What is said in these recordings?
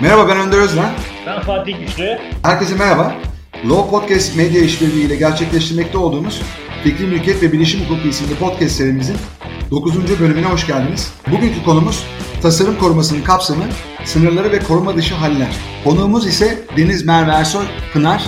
Merhaba ben Önder Özden. Ben Fatih Güçlü. Herkese merhaba. Law Podcast medya işbirliği ile gerçekleştirmekte olduğumuz Fikri Mülkiyet ve Bilişim Hukuku isimli podcast serimizin 9. bölümüne hoş geldiniz. Bugünkü konumuz tasarım korumasının kapsamı, sınırları ve koruma dışı haller. Konuğumuz ise Deniz Merve Ersoy Pınar.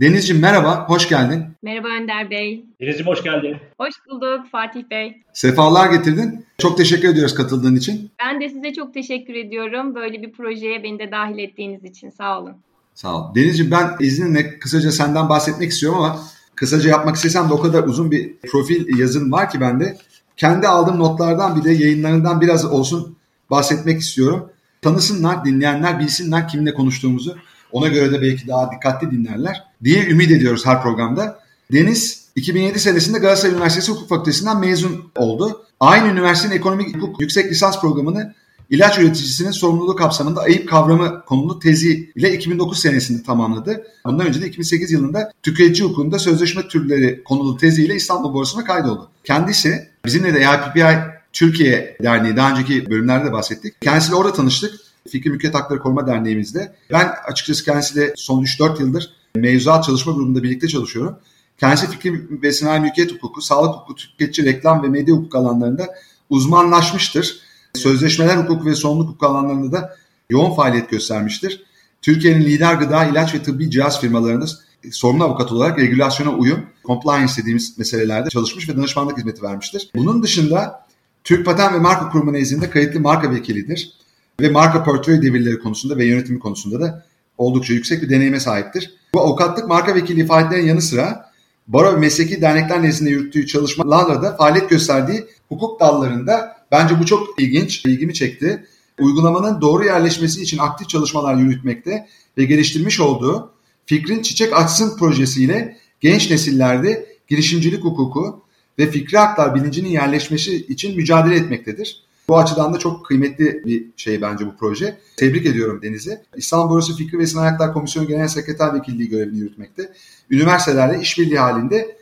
Denizciğim merhaba, hoş geldin. Merhaba Önder Bey. Denizciğim hoş geldin. Hoş bulduk Fatih Bey. Sefalar getirdin. Çok teşekkür ediyoruz katıldığın için. Ben de size çok teşekkür ediyorum. Böyle bir projeye beni de dahil ettiğiniz için sağ olun. Sağ ol. Denizciğim ben izninle kısaca senden bahsetmek istiyorum ama kısaca yapmak istesem de o kadar uzun bir profil yazın var ki bende. Kendi aldığım notlardan bir de yayınlarından biraz olsun bahsetmek istiyorum. Tanısınlar, dinleyenler bilsinler kimle konuştuğumuzu. Ona göre de belki daha dikkatli dinlerler diye ümit ediyoruz her programda. Deniz 2007 senesinde Galatasaray Üniversitesi Hukuk Fakültesinden mezun oldu. Aynı üniversitenin ekonomik hukuk yüksek lisans programını ilaç üreticisinin sorumluluğu kapsamında ayıp kavramı konulu tezi ile 2009 senesinde tamamladı. Bundan önce de 2008 yılında tüketici hukukunda sözleşme türleri konulu teziyle İstanbul Borsası'na kaydoldu. Kendisi bizimle de APPI Türkiye Derneği daha önceki bölümlerde de bahsettik. Kendisiyle orada tanıştık. Fikri Mülkiyet Hakları Koruma Derneğimizde. Ben açıkçası kendisiyle son 3-4 yıldır mevzuat çalışma grubunda birlikte çalışıyorum. Kendisi fikri ve sanayi mülkiyet hukuku, sağlık hukuku, tüketici, reklam ve medya hukuku alanlarında uzmanlaşmıştır. Sözleşmeler hukuku ve sorumluluk hukuku alanlarında da yoğun faaliyet göstermiştir. Türkiye'nin lider gıda, ilaç ve tıbbi cihaz firmalarında sorumlu avukat olarak regülasyona uyum, compliance dediğimiz meselelerde çalışmış ve danışmanlık hizmeti vermiştir. Bunun dışında Türk Patent ve Marka Kurumu nezdinde kayıtlı marka vekilidir ve marka portföy devirleri konusunda ve yönetimi konusunda da oldukça yüksek bir deneyime sahiptir. Bu avukatlık marka vekili faaliyetlerinin yanı sıra baro ve mesleki dernekler nezdinde yürüttüğü çalışmalarla da faaliyet gösterdiği hukuk dallarında bence bu çok ilginç, ilgimi çekti. Uygulamanın doğru yerleşmesi için aktif çalışmalar yürütmekte ve geliştirmiş olduğu Fikrin Çiçek Açsın projesiyle genç nesillerde girişimcilik hukuku ve fikri haklar bilincinin yerleşmesi için mücadele etmektedir. Bu açıdan da çok kıymetli bir şey bence bu proje. Tebrik ediyorum Deniz'i. İstanbul Borsası Fikri ve Sanayi Haklar Komisyonu Genel Sekreter Vekilliği görevini yürütmekte. Üniversitelerle işbirliği halinde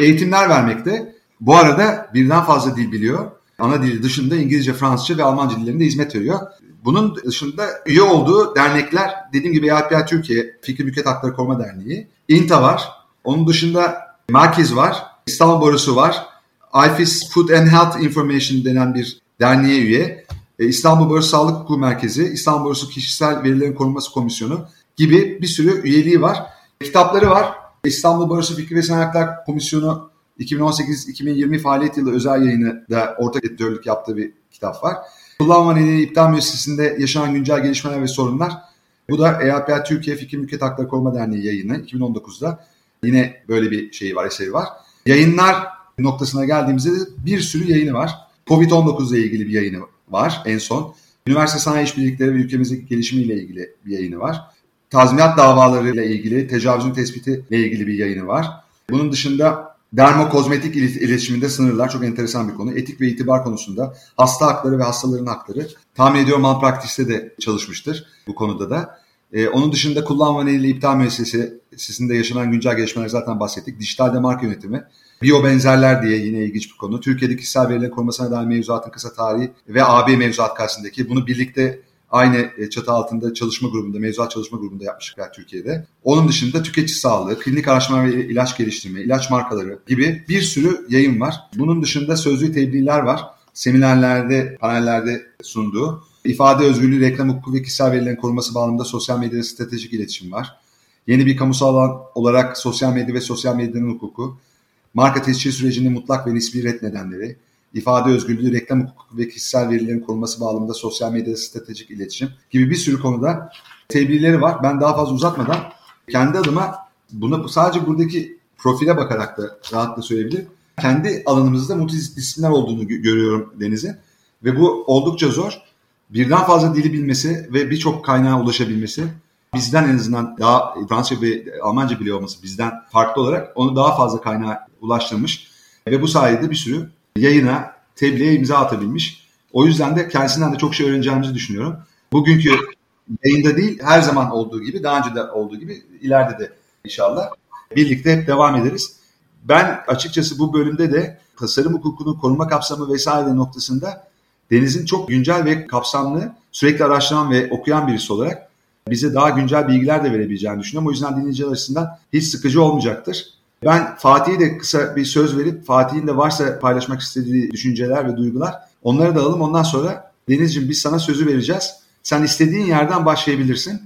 eğitimler vermekte. Bu arada birden fazla dil biliyor. Ana dili dışında İngilizce, Fransızca ve Almanca dillerinde hizmet veriyor. Bunun dışında üye olduğu dernekler dediğim gibi API Türkiye Fikri Mülkiyet Hakları Koruma Derneği, İNTA var. Onun dışında Merkez var, İstanbul Borsası var, IFIS Food and Health Information denen bir derneğe üye, e, İstanbul Borsası Sağlık Hukuku Merkezi, İstanbul Borsası Kişisel Verilerin Korunması Komisyonu gibi bir sürü üyeliği var. Kitapları var. İstanbul Borsası Fikri ve Sanatlar Komisyonu 2018-2020 faaliyet yılı özel yayını da ortak editörlük yaptığı bir kitap var. Kullanma nedeni iptal müessesesinde yaşanan güncel gelişmeler ve sorunlar. Bu da EAPA Türkiye Fikri Mülkiyet Hakları Koruma Derneği yayını 2019'da. Yine böyle bir şeyi var, eseri var. Yayınlar noktasına geldiğimizde de bir sürü yayını var. Covid-19 ile ilgili bir yayını var en son. Üniversite sanayi işbirlikleri ve ülkemizdeki gelişimiyle ilgili bir yayını var. Tazminat davaları ile ilgili, tecavüzün tespiti ile ilgili bir yayını var. Bunun dışında dermokozmetik iletişiminde sınırlar çok enteresan bir konu. Etik ve itibar konusunda hasta hakları ve hastaların hakları. Tahmin ediyorum malpraktis'te de çalışmıştır bu konuda da. Ee, onun dışında kullanma nedeniyle iptal müessesesinde yaşanan güncel gelişmeler zaten bahsettik. Dijital marka yönetimi, Biyo benzerler diye yine ilginç bir konu. Türkiye'deki kişisel verilerin korumasına dair mevzuatın kısa tarihi ve AB mevzuat karşısındaki bunu birlikte aynı e, çatı altında çalışma grubunda, mevzuat çalışma grubunda yapmışlar Türkiye'de. Onun dışında tüketici sağlığı, klinik araştırma ve ilaç geliştirme, ilaç markaları gibi bir sürü yayın var. Bunun dışında sözlü tebliğler var. Seminerlerde, panellerde sunduğu. ifade özgürlüğü, reklam hukuku ve kişisel verilerin korunması bağlamında sosyal medyada stratejik iletişim var. Yeni bir kamusal alan olarak sosyal medya ve sosyal medyanın hukuku, marka tescil sürecinin mutlak ve nispi ret nedenleri, ifade özgürlüğü, reklam hukuku ve kişisel verilerin korunması bağlamında sosyal medyada stratejik iletişim gibi bir sürü konuda tebliğleri var. Ben daha fazla uzatmadan kendi adıma bunu sadece buradaki profile bakarak da rahatlıkla söyleyebilirim. Kendi alanımızda multidisipliner olduğunu görüyorum Deniz'in ve bu oldukça zor. Birden fazla dili bilmesi ve birçok kaynağa ulaşabilmesi bizden en azından daha Fransızca ve Almanca biliyor olması bizden farklı olarak onu daha fazla kaynağa ulaştırmış ve bu sayede bir sürü yayına, tebliğe imza atabilmiş. O yüzden de kendisinden de çok şey öğreneceğimizi düşünüyorum. Bugünkü yayında değil, her zaman olduğu gibi, daha önce de olduğu gibi ileride de inşallah birlikte hep devam ederiz. Ben açıkçası bu bölümde de tasarım hukukunun koruma kapsamı vesaire noktasında Deniz'in çok güncel ve kapsamlı, sürekli araştıran ve okuyan birisi olarak bize daha güncel bilgiler de verebileceğini düşünüyorum. O yüzden dinleyiciler açısından hiç sıkıcı olmayacaktır. Ben Fatih'e de kısa bir söz verip Fatih'in de varsa paylaşmak istediği düşünceler ve duygular onları da alalım. Ondan sonra Denizciğim biz sana sözü vereceğiz. Sen istediğin yerden başlayabilirsin.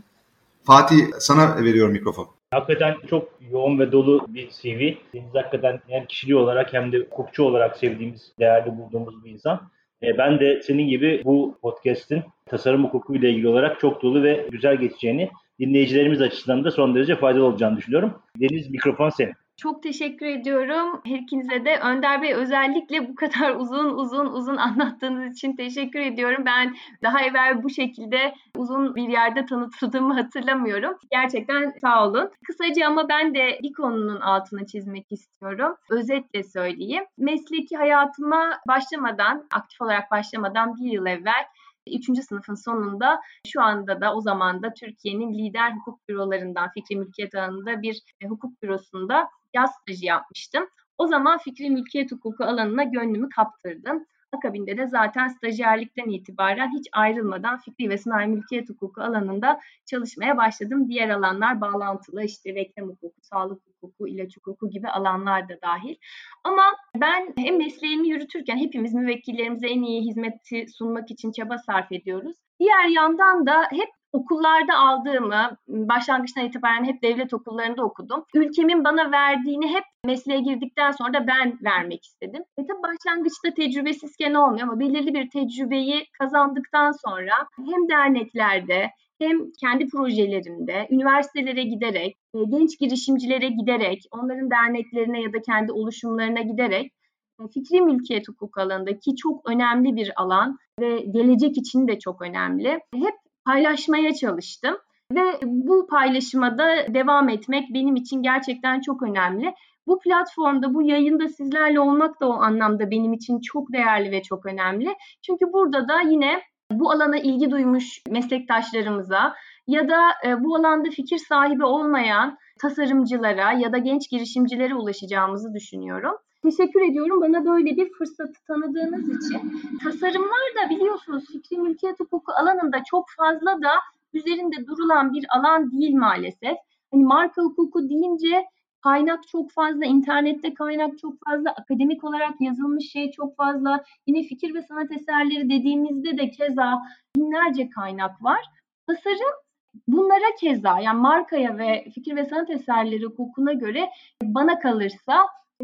Fatih sana veriyorum mikrofon. Hakikaten çok yoğun ve dolu bir CV. Deniz hakikaten hem kişiliği olarak hem de hukukçu olarak sevdiğimiz, değerli bulduğumuz bir insan. E, ben de senin gibi bu podcast'in tasarım hukuku ile ilgili olarak çok dolu ve güzel geçeceğini, dinleyicilerimiz açısından da son derece faydalı olacağını düşünüyorum. Deniz mikrofon senin. Çok teşekkür ediyorum her ikinize de. Önder Bey özellikle bu kadar uzun uzun uzun anlattığınız için teşekkür ediyorum. Ben daha evvel bu şekilde uzun bir yerde tanıtıldığımı hatırlamıyorum. Gerçekten sağ olun. Kısaca ama ben de bir konunun altını çizmek istiyorum. Özetle söyleyeyim. Mesleki hayatıma başlamadan, aktif olarak başlamadan bir yıl evvel Üçüncü sınıfın sonunda şu anda da o zaman da Türkiye'nin lider hukuk bürolarından fikri mülkiyet alanında bir hukuk bürosunda yaz stajı yapmıştım. O zaman fikri mülkiyet hukuku alanına gönlümü kaptırdım. Akabinde de zaten stajyerlikten itibaren hiç ayrılmadan fikri ve sanayi mülkiyet hukuku alanında çalışmaya başladım. Diğer alanlar bağlantılı işte reklam hukuku, sağlık hukuku, ilaç hukuku gibi alanlar da dahil. Ama ben hem mesleğimi yürütürken hepimiz müvekkillerimize en iyi hizmeti sunmak için çaba sarf ediyoruz. Diğer yandan da hep okullarda aldığımı, başlangıçtan itibaren hep devlet okullarında okudum. Ülkemin bana verdiğini hep mesleğe girdikten sonra da ben vermek istedim. E tabi başlangıçta tecrübesizken olmuyor ama belirli bir tecrübeyi kazandıktan sonra hem derneklerde hem kendi projelerimde üniversitelere giderek, e, genç girişimcilere giderek, onların derneklerine ya da kendi oluşumlarına giderek e, fikri mülkiyet hukuk alanındaki çok önemli bir alan ve gelecek için de çok önemli. Hep paylaşmaya çalıştım. Ve bu paylaşımada devam etmek benim için gerçekten çok önemli. Bu platformda, bu yayında sizlerle olmak da o anlamda benim için çok değerli ve çok önemli. Çünkü burada da yine bu alana ilgi duymuş meslektaşlarımıza ya da e, bu alanda fikir sahibi olmayan tasarımcılara ya da genç girişimcilere ulaşacağımızı düşünüyorum. Teşekkür ediyorum bana böyle bir fırsatı tanıdığınız için. Tasarımlar da biliyorsunuz fikri mülkiyet hukuku alanında çok fazla da üzerinde durulan bir alan değil maalesef. Hani marka hukuku deyince kaynak çok fazla, internette kaynak çok fazla, akademik olarak yazılmış şey çok fazla. Yine fikir ve sanat eserleri dediğimizde de keza binlerce kaynak var. Tasarım bunlara keza yani markaya ve fikir ve sanat eserleri hukukuna göre bana kalırsa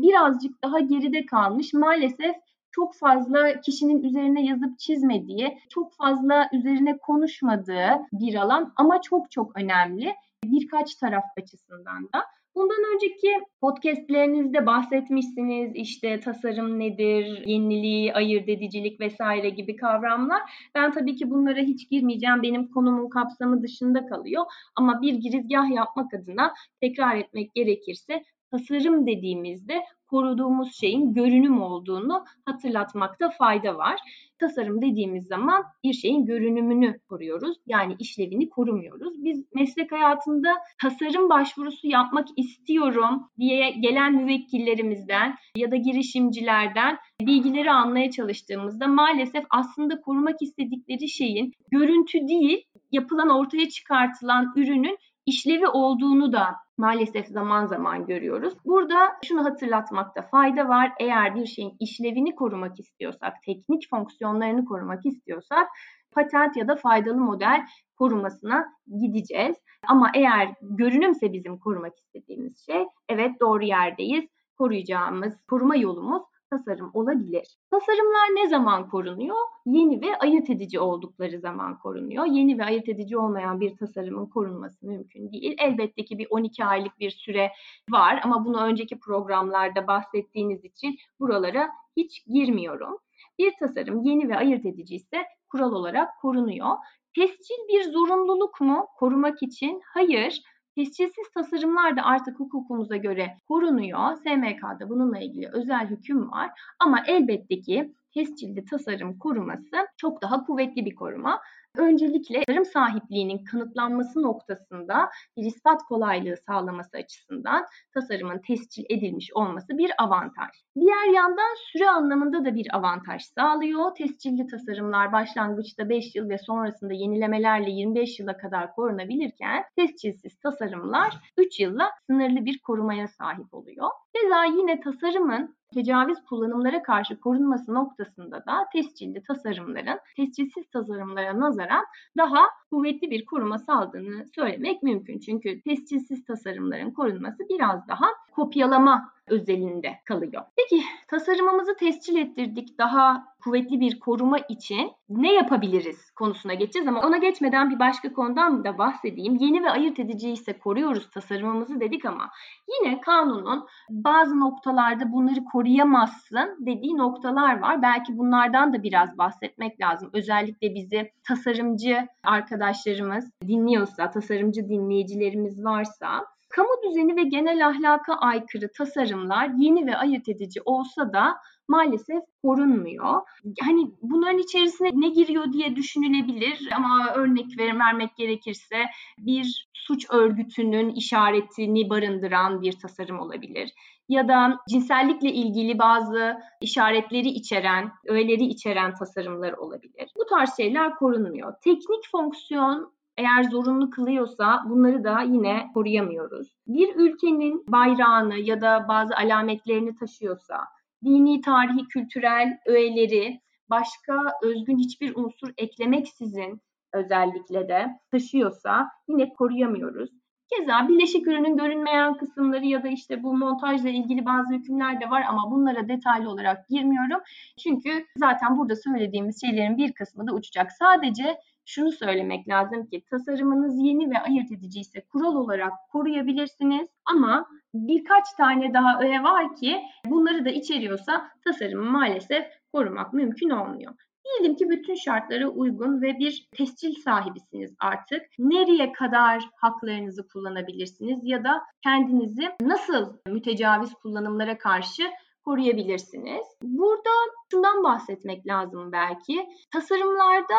birazcık daha geride kalmış. Maalesef çok fazla kişinin üzerine yazıp çizmediği, çok fazla üzerine konuşmadığı bir alan ama çok çok önemli birkaç taraf açısından da. Bundan önceki podcastlerinizde bahsetmişsiniz işte tasarım nedir, yeniliği, ayırt edicilik vesaire gibi kavramlar. Ben tabii ki bunlara hiç girmeyeceğim. Benim konumun kapsamı dışında kalıyor. Ama bir girizgah yapmak adına tekrar etmek gerekirse tasarım dediğimizde koruduğumuz şeyin görünüm olduğunu hatırlatmakta fayda var. Tasarım dediğimiz zaman bir şeyin görünümünü koruyoruz. Yani işlevini korumuyoruz. Biz meslek hayatında tasarım başvurusu yapmak istiyorum diye gelen müvekkillerimizden ya da girişimcilerden bilgileri almaya çalıştığımızda maalesef aslında korumak istedikleri şeyin görüntü değil, yapılan ortaya çıkartılan ürünün işlevi olduğunu da maalesef zaman zaman görüyoruz. Burada şunu hatırlatmakta fayda var. Eğer bir şeyin işlevini korumak istiyorsak, teknik fonksiyonlarını korumak istiyorsak patent ya da faydalı model korumasına gideceğiz. Ama eğer görünümse bizim korumak istediğimiz şey, evet doğru yerdeyiz. Koruyacağımız koruma yolumuz tasarım olabilir. Tasarımlar ne zaman korunuyor? Yeni ve ayırt edici oldukları zaman korunuyor. Yeni ve ayırt edici olmayan bir tasarımın korunması mümkün değil. Elbette ki bir 12 aylık bir süre var ama bunu önceki programlarda bahsettiğiniz için buralara hiç girmiyorum. Bir tasarım yeni ve ayırt edici ise kural olarak korunuyor. Tescil bir zorunluluk mu korumak için? Hayır. Tescilsiz tasarımlar da artık hukukumuza göre korunuyor. SMK'da bununla ilgili özel hüküm var. Ama elbette ki tescilli tasarım koruması çok daha kuvvetli bir koruma. Öncelikle tarım sahipliğinin kanıtlanması noktasında bir ispat kolaylığı sağlaması açısından tasarımın tescil edilmiş olması bir avantaj. Diğer yandan süre anlamında da bir avantaj sağlıyor. Tescilli tasarımlar başlangıçta 5 yıl ve sonrasında yenilemelerle 25 yıla kadar korunabilirken tescilsiz tasarımlar 3 yılla sınırlı bir korumaya sahip oluyor. Keza yine tasarımın tecavüz kullanımlara karşı korunması noktasında da tescilli tasarımların tescilsiz tasarımlara nazaran daha kuvvetli bir koruma sağladığını söylemek mümkün. Çünkü tescilsiz tasarımların korunması biraz daha kopyalama özelinde kalıyor. Peki tasarımımızı tescil ettirdik. Daha kuvvetli bir koruma için ne yapabiliriz konusuna geçeceğiz ama ona geçmeden bir başka konudan da bahsedeyim. Yeni ve ayırt edici ise koruyoruz tasarımımızı dedik ama yine kanunun bazı noktalarda bunları koruyamazsın dediği noktalar var. Belki bunlardan da biraz bahsetmek lazım. Özellikle bizi tasarımcı arkadaşlarımız dinliyorsa, tasarımcı dinleyicilerimiz varsa Kamu düzeni ve genel ahlaka aykırı tasarımlar yeni ve ayırt edici olsa da maalesef korunmuyor. Hani bunların içerisine ne giriyor diye düşünülebilir ama örnek vermek gerekirse bir suç örgütünün işaretini barındıran bir tasarım olabilir. Ya da cinsellikle ilgili bazı işaretleri içeren, öğeleri içeren tasarımlar olabilir. Bu tarz şeyler korunmuyor. Teknik fonksiyon eğer zorunlu kılıyorsa bunları da yine koruyamıyoruz. Bir ülkenin bayrağını ya da bazı alametlerini taşıyorsa, dini, tarihi, kültürel öğeleri başka özgün hiçbir unsur eklemeksizin özellikle de taşıyorsa yine koruyamıyoruz. Keza bileşik ürünün görünmeyen kısımları ya da işte bu montajla ilgili bazı hükümler de var ama bunlara detaylı olarak girmiyorum. Çünkü zaten burada söylediğimiz şeylerin bir kısmı da uçacak. Sadece şunu söylemek lazım ki tasarımınız yeni ve ayırt edici ise kural olarak koruyabilirsiniz ama birkaç tane daha öğe var ki bunları da içeriyorsa tasarımı maalesef korumak mümkün olmuyor. Diyelim ki bütün şartlara uygun ve bir tescil sahibisiniz artık. Nereye kadar haklarınızı kullanabilirsiniz ya da kendinizi nasıl mütecaviz kullanımlara karşı koruyabilirsiniz? Burada şundan bahsetmek lazım belki. Tasarımlarda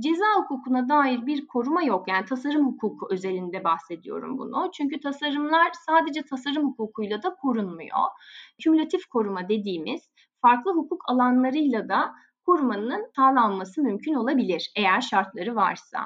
ceza hukukuna dair bir koruma yok. Yani tasarım hukuku özelinde bahsediyorum bunu. Çünkü tasarımlar sadece tasarım hukukuyla da korunmuyor. Kümülatif koruma dediğimiz farklı hukuk alanlarıyla da korumanın sağlanması mümkün olabilir eğer şartları varsa.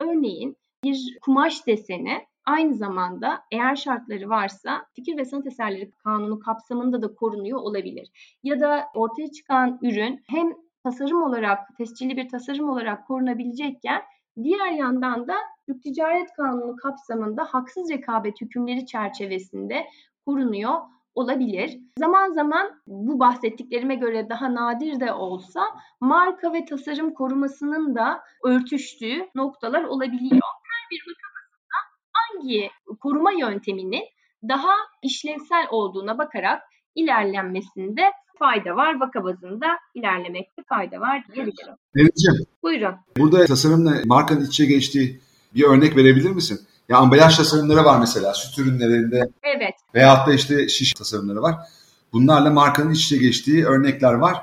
Örneğin bir kumaş deseni aynı zamanda eğer şartları varsa fikir ve sanat eserleri kanunu kapsamında da korunuyor olabilir. Ya da ortaya çıkan ürün hem tasarım olarak, tescilli bir tasarım olarak korunabilecekken diğer yandan da Türk Ticaret Kanunu kapsamında haksız rekabet hükümleri çerçevesinde korunuyor olabilir. Zaman zaman bu bahsettiklerime göre daha nadir de olsa marka ve tasarım korumasının da örtüştüğü noktalar olabiliyor. Her bir vakasında hangi koruma yönteminin daha işlevsel olduğuna bakarak ilerlenmesinde fayda var. Vaka bazında ilerlemekte fayda var diyebilirim. Denizciğim. Buyurun. Burada tasarımla markanın içe geçtiği bir örnek verebilir misin? Ya ambalaj tasarımları var mesela süt ürünlerinde. Evet. Veyahut da işte şiş tasarımları var. Bunlarla markanın iç içe geçtiği örnekler var.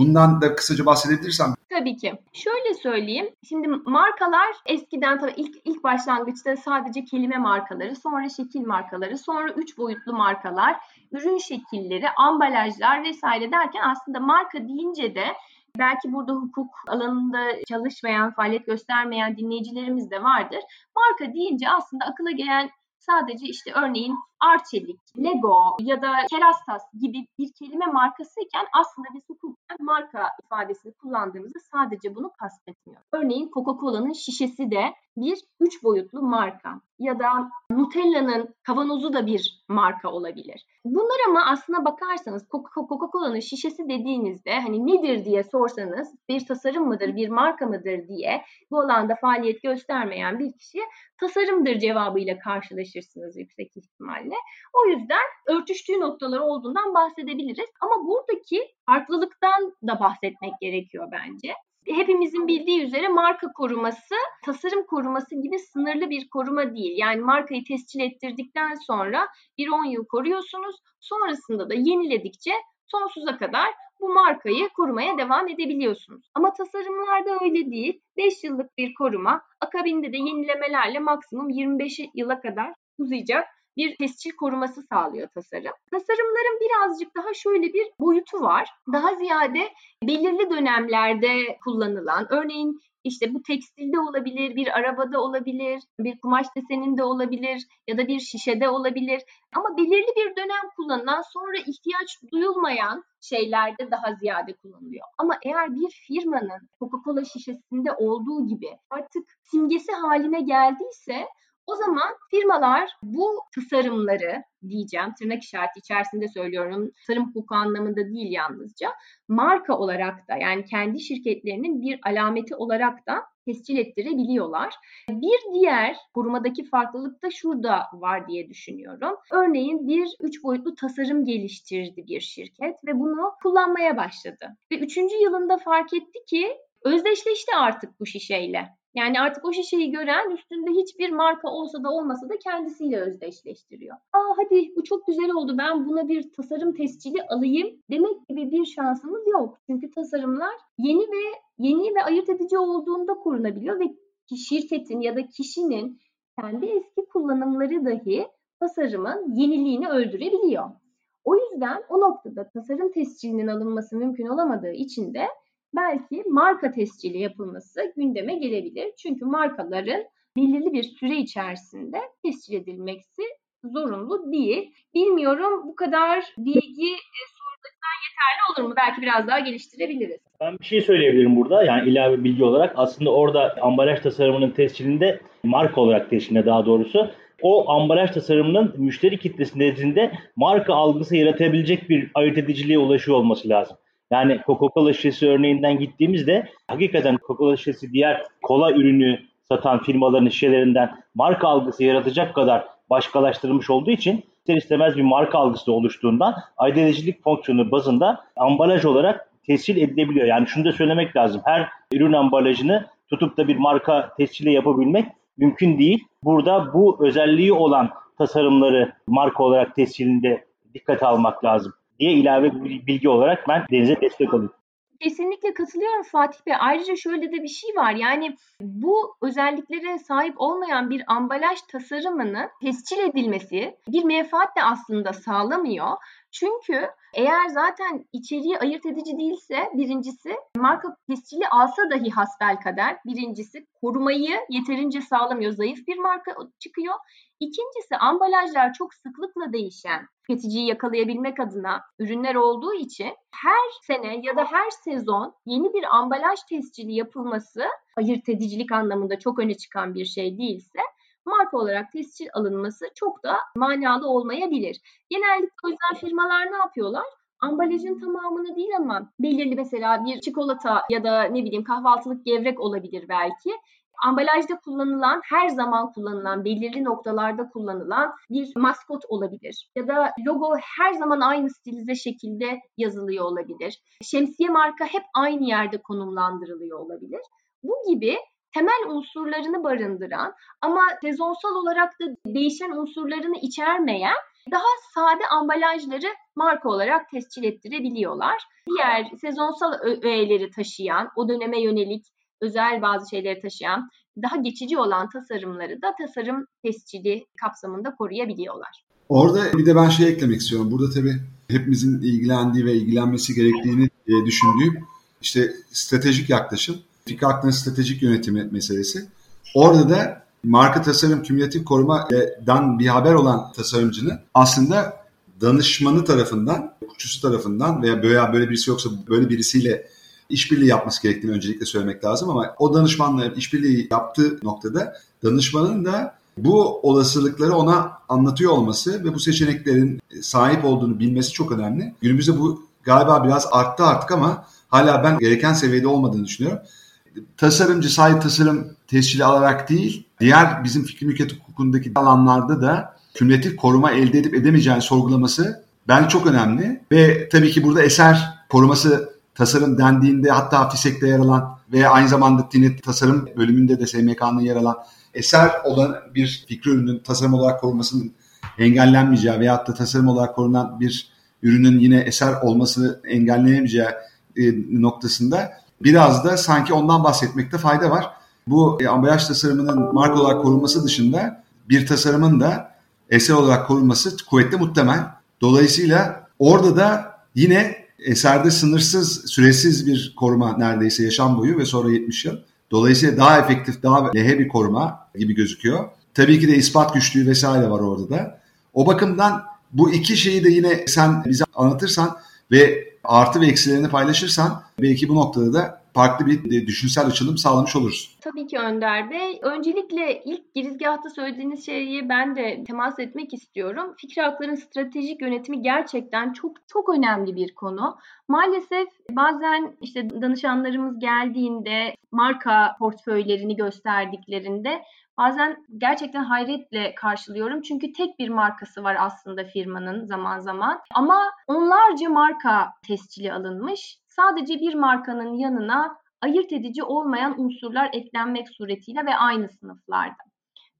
Bundan da kısaca bahsedebilirsen. Tabii ki. Şöyle söyleyeyim. Şimdi markalar eskiden tabii ilk ilk başlangıçta sadece kelime markaları, sonra şekil markaları, sonra üç boyutlu markalar, ürün şekilleri, ambalajlar vesaire derken aslında marka deyince de Belki burada hukuk alanında çalışmayan, faaliyet göstermeyen dinleyicilerimiz de vardır. Marka deyince aslında akıla gelen sadece işte örneğin Arçelik, Lego ya da Kerastas gibi bir kelime markasıyken aslında biz hukuken marka ifadesini kullandığımızda sadece bunu kastetmiyor. Örneğin Coca-Cola'nın şişesi de bir üç boyutlu marka ya da Nutella'nın kavanozu da bir marka olabilir. Bunlar ama aslına bakarsanız Coca-Cola'nın şişesi dediğinizde hani nedir diye sorsanız bir tasarım mıdır, bir marka mıdır diye bu alanda faaliyet göstermeyen bir kişiye tasarımdır cevabıyla karşılaşırsınız yüksek ihtimalle. O yüzden örtüştüğü noktalar olduğundan bahsedebiliriz. Ama buradaki farklılıktan da bahsetmek gerekiyor bence hepimizin bildiği üzere marka koruması tasarım koruması gibi sınırlı bir koruma değil. Yani markayı tescil ettirdikten sonra bir 10 yıl koruyorsunuz. Sonrasında da yeniledikçe sonsuza kadar bu markayı korumaya devam edebiliyorsunuz. Ama tasarımlarda öyle değil. 5 yıllık bir koruma akabinde de yenilemelerle maksimum 25 yıla kadar uzayacak bir tescil koruması sağlıyor tasarım. Tasarımların birazcık daha şöyle bir boyutu var. Daha ziyade belirli dönemlerde kullanılan, örneğin işte bu tekstilde olabilir, bir arabada olabilir, bir kumaş deseninde olabilir ya da bir şişede olabilir. Ama belirli bir dönem kullanılan sonra ihtiyaç duyulmayan şeylerde daha ziyade kullanılıyor. Ama eğer bir firmanın Coca-Cola şişesinde olduğu gibi artık simgesi haline geldiyse o zaman firmalar bu tasarımları diyeceğim tırnak işareti içerisinde söylüyorum tasarım hukuku anlamında değil yalnızca marka olarak da yani kendi şirketlerinin bir alameti olarak da tescil ettirebiliyorlar. Bir diğer korumadaki farklılık da şurada var diye düşünüyorum. Örneğin bir üç boyutlu tasarım geliştirdi bir şirket ve bunu kullanmaya başladı. Ve üçüncü yılında fark etti ki özdeşleşti artık bu şişeyle. Yani artık o şişeyi gören üstünde hiçbir marka olsa da olmasa da kendisiyle özdeşleştiriyor. Aa hadi bu çok güzel oldu ben buna bir tasarım tescili alayım demek gibi bir şansımız yok. Çünkü tasarımlar yeni ve yeni ve ayırt edici olduğunda korunabiliyor ve şirketin ya da kişinin kendi eski kullanımları dahi tasarımın yeniliğini öldürebiliyor. O yüzden o noktada tasarım tescilinin alınması mümkün olamadığı için de belki marka tescili yapılması gündeme gelebilir. Çünkü markaların belirli bir süre içerisinde tescil edilmesi zorunlu değil. Bilmiyorum bu kadar bilgi e, sorduktan yeterli olur mu? Belki biraz daha geliştirebiliriz. Ben bir şey söyleyebilirim burada. Yani ilave bilgi olarak aslında orada ambalaj tasarımının tescilinde marka olarak tescilinde daha doğrusu o ambalaj tasarımının müşteri kitlesi nezdinde marka algısı yaratabilecek bir ayırt ediciliğe ulaşıyor olması lazım. Yani Coca-Cola şişesi örneğinden gittiğimizde hakikaten Coca-Cola şişesi diğer kola ürünü satan firmaların şişelerinden marka algısı yaratacak kadar başkalaştırılmış olduğu için ister istemez bir marka algısı oluştuğundan aidiyeticilik fonksiyonu bazında ambalaj olarak tescil edilebiliyor. Yani şunu da söylemek lazım. Her ürün ambalajını tutup da bir marka tescili yapabilmek mümkün değil. Burada bu özelliği olan tasarımları marka olarak tescilinde dikkate almak lazım diye ilave bir bilgi olarak ben Deniz'e destek olayım. Kesinlikle katılıyorum Fatih Bey. Ayrıca şöyle de bir şey var. Yani bu özelliklere sahip olmayan bir ambalaj tasarımının tescil edilmesi bir menfaat de aslında sağlamıyor. Çünkü eğer zaten içeriği ayırt edici değilse birincisi marka tescili alsa dahi hasbel kadar birincisi korumayı yeterince sağlamıyor. Zayıf bir marka çıkıyor. İkincisi ambalajlar çok sıklıkla değişen tüketiciyi yakalayabilmek adına ürünler olduğu için her sene ya da her sezon yeni bir ambalaj tescili yapılması ayırt edicilik anlamında çok öne çıkan bir şey değilse marka olarak tescil alınması çok da manalı olmayabilir. Genellikle o yüzden firmalar ne yapıyorlar? ambalajın tamamını değil ama belirli mesela bir çikolata ya da ne bileyim kahvaltılık gevrek olabilir belki ambalajda kullanılan, her zaman kullanılan, belirli noktalarda kullanılan bir maskot olabilir. Ya da logo her zaman aynı stilize şekilde yazılıyor olabilir. Şemsiye marka hep aynı yerde konumlandırılıyor olabilir. Bu gibi temel unsurlarını barındıran ama sezonsal olarak da değişen unsurlarını içermeyen daha sade ambalajları marka olarak tescil ettirebiliyorlar. Diğer sezonsal öğeleri taşıyan, o döneme yönelik özel bazı şeyleri taşıyan, daha geçici olan tasarımları da tasarım tescili kapsamında koruyabiliyorlar. Orada bir de ben şey eklemek istiyorum. Burada tabii hepimizin ilgilendiği ve ilgilenmesi gerektiğini e, düşündüğüm işte stratejik yaklaşım, fikir aklının stratejik yönetimi meselesi. Orada da marka tasarım kümülatif korumadan bir haber olan tasarımcının aslında danışmanı tarafından, hukukçusu tarafından veya böyle, böyle birisi yoksa böyle birisiyle işbirliği yapması gerektiğini öncelikle söylemek lazım ama o danışmanla işbirliği yaptığı noktada danışmanın da bu olasılıkları ona anlatıyor olması ve bu seçeneklerin sahip olduğunu bilmesi çok önemli. Günümüzde bu galiba biraz arttı artık ama hala ben gereken seviyede olmadığını düşünüyorum. Tasarımcı sahip tasarım tescili alarak değil, diğer bizim fikri mülkiyet hukukundaki alanlarda da kümülatif koruma elde edip edemeyeceğini sorgulaması bence çok önemli. Ve tabii ki burada eser koruması tasarım dendiğinde hatta FİSEK'te yer alan ve aynı zamanda TİNİT tasarım bölümünde de SMK'nın yer alan eser olan bir fikri ürünün tasarım olarak korunmasının engellenmeyeceği veyahut da tasarım olarak korunan bir ürünün yine eser olması engelleyemeyeceği e, noktasında biraz da sanki ondan bahsetmekte fayda var. Bu e, ambalaj tasarımının marka olarak korunması dışında bir tasarımın da eser olarak korunması kuvvetli muhtemel. Dolayısıyla orada da yine eserde sınırsız, süresiz bir koruma neredeyse yaşam boyu ve sonra 70 yıl. Dolayısıyla daha efektif, daha lehe bir koruma gibi gözüküyor. Tabii ki de ispat güçlüğü vesaire var orada da. O bakımdan bu iki şeyi de yine sen bize anlatırsan ve artı ve eksilerini paylaşırsan belki bu noktada da farklı bir düşünsel açılım sağlamış oluruz. Tabii ki Önder Bey. Öncelikle ilk girizgahta söylediğiniz şeyi ben de temas etmek istiyorum. Fikri hakların stratejik yönetimi gerçekten çok çok önemli bir konu. Maalesef bazen işte danışanlarımız geldiğinde marka portföylerini gösterdiklerinde bazen gerçekten hayretle karşılıyorum. Çünkü tek bir markası var aslında firmanın zaman zaman. Ama onlarca marka tescili alınmış. Sadece bir markanın yanına ayırt edici olmayan unsurlar eklenmek suretiyle ve aynı sınıflarda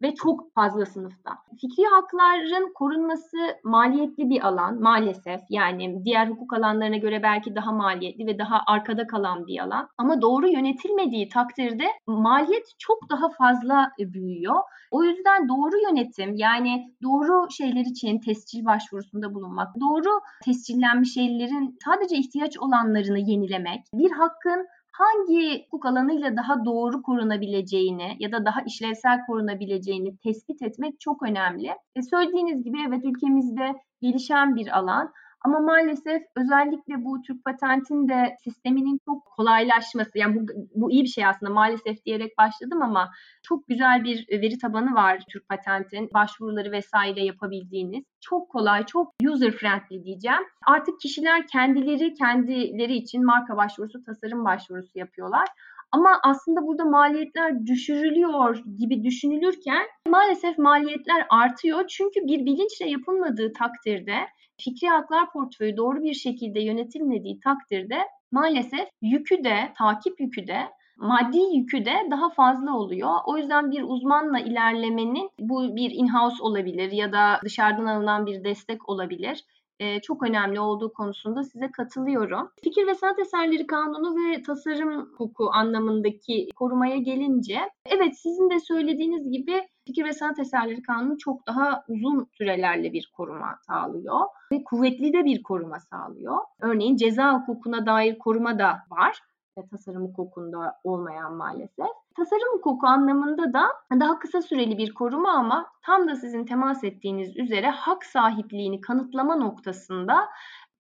ve çok fazla sınıfta. Fikri hakların korunması maliyetli bir alan maalesef. Yani diğer hukuk alanlarına göre belki daha maliyetli ve daha arkada kalan bir alan. Ama doğru yönetilmediği takdirde maliyet çok daha fazla büyüyor. O yüzden doğru yönetim yani doğru şeyler için tescil başvurusunda bulunmak, doğru tescillenmiş şeylerin sadece ihtiyaç olanlarını yenilemek, bir hakkın hangi hukuk alanıyla daha doğru korunabileceğini ya da daha işlevsel korunabileceğini tespit etmek çok önemli. E söylediğiniz gibi evet ülkemizde gelişen bir alan ama maalesef özellikle bu Türk patentin de sisteminin çok kolaylaşması, yani bu, bu iyi bir şey aslında maalesef diyerek başladım ama çok güzel bir veri tabanı var Türk patentin. Başvuruları vesaire yapabildiğiniz. Çok kolay, çok user friendly diyeceğim. Artık kişiler kendileri kendileri için marka başvurusu, tasarım başvurusu yapıyorlar. Ama aslında burada maliyetler düşürülüyor gibi düşünülürken maalesef maliyetler artıyor. Çünkü bir bilinçle yapılmadığı takdirde fikri haklar portföyü doğru bir şekilde yönetilmediği takdirde maalesef yükü de, takip yükü de maddi yükü de daha fazla oluyor. O yüzden bir uzmanla ilerlemenin bu bir in-house olabilir ya da dışarıdan alınan bir destek olabilir e, çok önemli olduğu konusunda size katılıyorum. Fikir ve sanat eserleri kanunu ve tasarım hukuku anlamındaki korumaya gelince evet sizin de söylediğiniz gibi fikir ve sanat eserleri kanunu çok daha uzun sürelerle bir koruma sağlıyor ve kuvvetli de bir koruma sağlıyor. Örneğin ceza hukukuna dair koruma da var ve tasarım hukukunda olmayan maalesef. Tasarım hukuku anlamında da daha kısa süreli bir koruma ama tam da sizin temas ettiğiniz üzere hak sahipliğini kanıtlama noktasında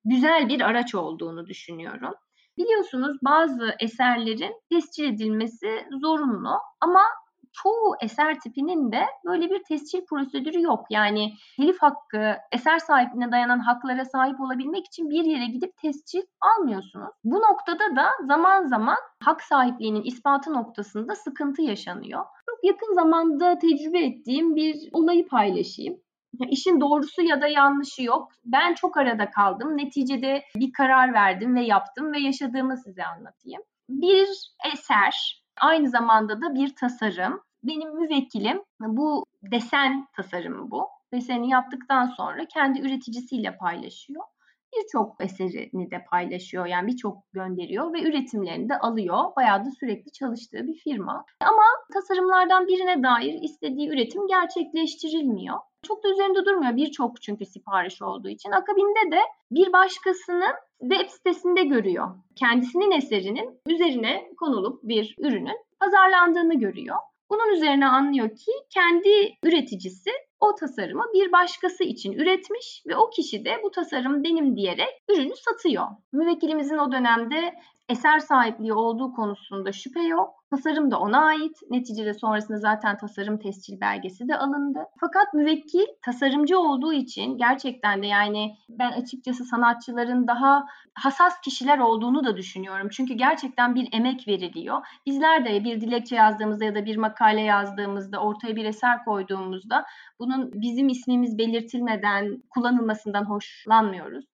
güzel bir araç olduğunu düşünüyorum. Biliyorsunuz bazı eserlerin tescil edilmesi zorunlu ama çoğu eser tipinin de böyle bir tescil prosedürü yok. Yani telif hakkı, eser sahipliğine dayanan haklara sahip olabilmek için bir yere gidip tescil almıyorsunuz. Bu noktada da zaman zaman hak sahipliğinin ispatı noktasında sıkıntı yaşanıyor. Çok yakın zamanda tecrübe ettiğim bir olayı paylaşayım. İşin doğrusu ya da yanlışı yok. Ben çok arada kaldım. Neticede bir karar verdim ve yaptım ve yaşadığımı size anlatayım. Bir eser aynı zamanda da bir tasarım. Benim müvekkilim bu desen tasarımı bu. Deseni yaptıktan sonra kendi üreticisiyle paylaşıyor. Birçok eserini de paylaşıyor yani birçok gönderiyor ve üretimlerini de alıyor. Bayağı da sürekli çalıştığı bir firma. Ama tasarımlardan birine dair istediği üretim gerçekleştirilmiyor. Çok da üzerinde durmuyor birçok çünkü sipariş olduğu için. Akabinde de bir başkasının web sitesinde görüyor. Kendisinin eserinin üzerine konulup bir ürünün pazarlandığını görüyor. Bunun üzerine anlıyor ki kendi üreticisi o tasarımı bir başkası için üretmiş ve o kişi de bu tasarım benim diyerek ürünü satıyor. Müvekkilimizin o dönemde eser sahipliği olduğu konusunda şüphe yok. Tasarım da ona ait. Neticede sonrasında zaten tasarım tescil belgesi de alındı. Fakat müvekkil tasarımcı olduğu için gerçekten de yani ben açıkçası sanatçıların daha hassas kişiler olduğunu da düşünüyorum. Çünkü gerçekten bir emek veriliyor. Bizler de bir dilekçe yazdığımızda ya da bir makale yazdığımızda, ortaya bir eser koyduğumuzda bunun bizim ismimiz belirtilmeden kullanılmasından hoşlanmıyoruz.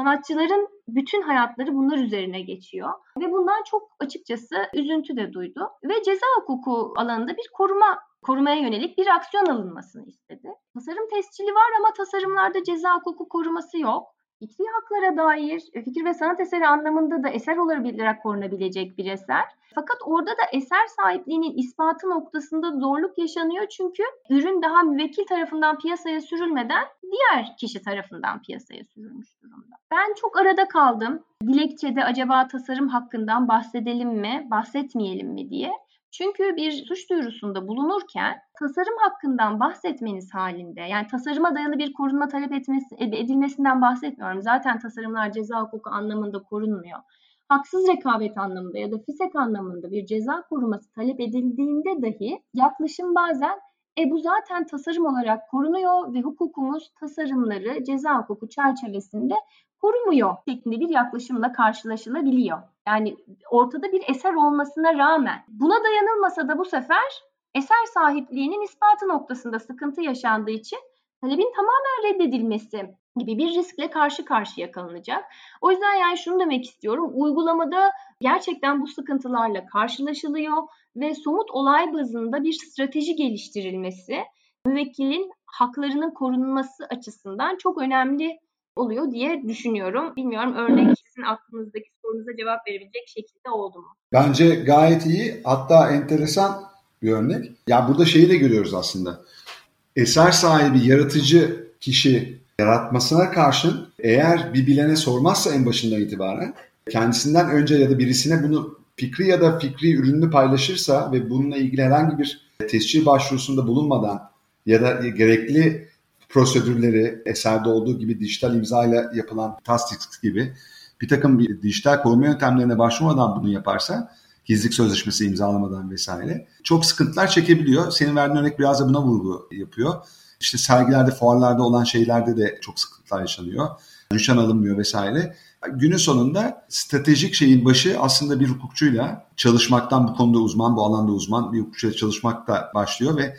Sanatçıların bütün hayatları bunlar üzerine geçiyor ve bundan çok açıkçası üzüntü de duydu ve ceza hukuku alanında bir koruma korumaya yönelik bir aksiyon alınmasını istedi. Tasarım tescili var ama tasarımlarda ceza hukuku koruması yok. Fikri haklara dair e, fikir ve sanat eseri anlamında da eser olarak korunabilecek bir eser. Fakat orada da eser sahipliğinin ispatı noktasında zorluk yaşanıyor çünkü ürün daha müvekkil tarafından piyasaya sürülmeden diğer kişi tarafından piyasaya sürülmüş durumda. Ben çok arada kaldım. Dilekçede acaba tasarım hakkından bahsedelim mi, bahsetmeyelim mi diye. Çünkü bir suç duyurusunda bulunurken tasarım hakkından bahsetmeniz halinde yani tasarıma dayalı bir korunma talep etmesi, edilmesinden bahsetmiyorum. Zaten tasarımlar ceza hukuku anlamında korunmuyor. Haksız rekabet anlamında ya da fisek anlamında bir ceza koruması talep edildiğinde dahi yaklaşım bazen e bu zaten tasarım olarak korunuyor ve hukukumuz tasarımları ceza hukuku çerçevesinde korumuyor şeklinde bir yaklaşımla karşılaşılabiliyor. Yani ortada bir eser olmasına rağmen buna dayanılmasa da bu sefer eser sahipliğinin ispatı noktasında sıkıntı yaşandığı için talebin tamamen reddedilmesi gibi bir riskle karşı karşıya kalınacak. O yüzden yani şunu demek istiyorum. Uygulamada gerçekten bu sıkıntılarla karşılaşılıyor ve somut olay bazında bir strateji geliştirilmesi müvekkilin haklarının korunması açısından çok önemli oluyor diye düşünüyorum. Bilmiyorum örnek sizin aklınızdaki sorunuza cevap verebilecek şekilde oldu mu? Bence gayet iyi. Hatta enteresan bir örnek. Ya burada şeyi de görüyoruz aslında. Eser sahibi, yaratıcı kişi yaratmasına karşın eğer bir bilene sormazsa en başından itibaren kendisinden önce ya da birisine bunu fikri ya da fikri ürününü paylaşırsa ve bununla ilgili herhangi bir tescil başvurusunda bulunmadan ya da gerekli prosedürleri eserde olduğu gibi dijital imza ile yapılan Tastix gibi bir takım dijital koruma yöntemlerine başvurmadan bunu yaparsa gizlilik sözleşmesi imzalamadan vesaire çok sıkıntılar çekebiliyor. Senin verdiğin örnek biraz da buna vurgu yapıyor. İşte sergilerde, fuarlarda olan şeylerde de çok sıkıntılar yaşanıyor. Rüşan alınmıyor vesaire. Günün sonunda stratejik şeyin başı aslında bir hukukçuyla çalışmaktan bu konuda uzman, bu alanda uzman bir hukukçuyla çalışmakta başlıyor ve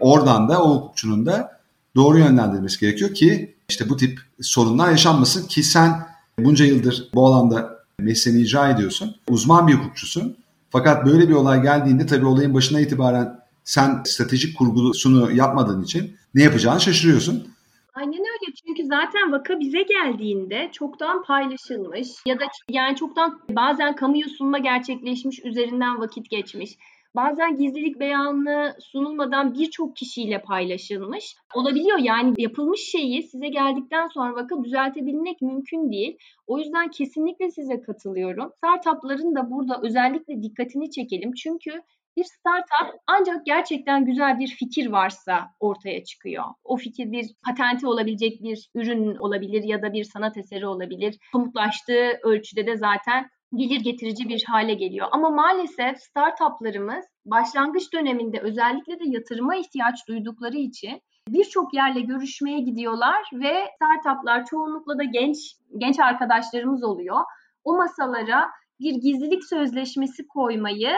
oradan da o hukukçunun da doğru yönlendirmesi gerekiyor ki işte bu tip sorunlar yaşanmasın ki sen bunca yıldır bu alanda mesleğini icra ediyorsun. Uzman bir hukukçusun. Fakat böyle bir olay geldiğinde tabii olayın başına itibaren sen stratejik kurgusunu yapmadığın için ne yapacağını şaşırıyorsun. Aynen öyle çünkü zaten vaka bize geldiğinde çoktan paylaşılmış ya da yani çoktan bazen kamuya sunma gerçekleşmiş üzerinden vakit geçmiş. Bazen gizlilik beyanı sunulmadan birçok kişiyle paylaşılmış. Olabiliyor yani yapılmış şeyi size geldikten sonra vakit düzeltebilmek mümkün değil. O yüzden kesinlikle size katılıyorum. Startupların da burada özellikle dikkatini çekelim. Çünkü bir startup ancak gerçekten güzel bir fikir varsa ortaya çıkıyor. O fikir bir patenti olabilecek bir ürün olabilir ya da bir sanat eseri olabilir. Somutlaştığı ölçüde de zaten gelir getirici bir hale geliyor. Ama maalesef startuplarımız başlangıç döneminde özellikle de yatırıma ihtiyaç duydukları için birçok yerle görüşmeye gidiyorlar ve startuplar çoğunlukla da genç genç arkadaşlarımız oluyor. O masalara bir gizlilik sözleşmesi koymayı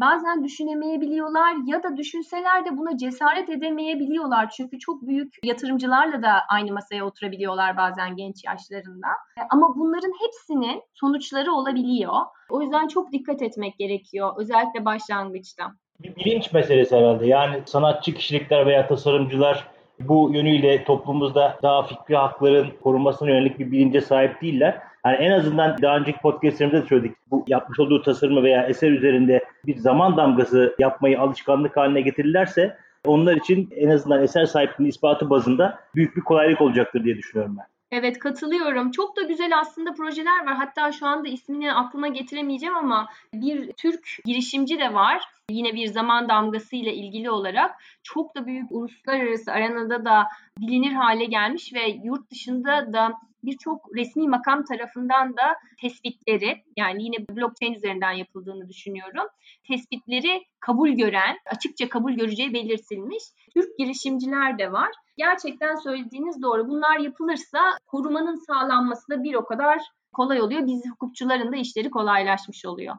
bazen düşünemeyebiliyorlar ya da düşünseler de buna cesaret edemeyebiliyorlar. Çünkü çok büyük yatırımcılarla da aynı masaya oturabiliyorlar bazen genç yaşlarında. Ama bunların hepsinin sonuçları olabiliyor. O yüzden çok dikkat etmek gerekiyor özellikle başlangıçta. Bir bilinç meselesi herhalde. Yani sanatçı kişilikler veya tasarımcılar bu yönüyle toplumumuzda daha fikri hakların korunmasına yönelik bir bilince sahip değiller. Yani en azından daha önceki podcastlerimizde de söyledik. Bu yapmış olduğu tasarımı veya eser üzerinde bir zaman damgası yapmayı alışkanlık haline getirirlerse onlar için en azından eser sahipliğinin ispatı bazında büyük bir kolaylık olacaktır diye düşünüyorum ben. Evet katılıyorum. Çok da güzel aslında projeler var. Hatta şu anda ismini aklıma getiremeyeceğim ama bir Türk girişimci de var. Yine bir zaman damgası ile ilgili olarak çok da büyük uluslararası arenada da bilinir hale gelmiş ve yurt dışında da birçok resmi makam tarafından da tespitleri yani yine blockchain üzerinden yapıldığını düşünüyorum. Tespitleri kabul gören, açıkça kabul göreceği belirtilmiş Türk girişimciler de var. Gerçekten söylediğiniz doğru. Bunlar yapılırsa korumanın sağlanması da bir o kadar kolay oluyor. Biz hukukçuların da işleri kolaylaşmış oluyor.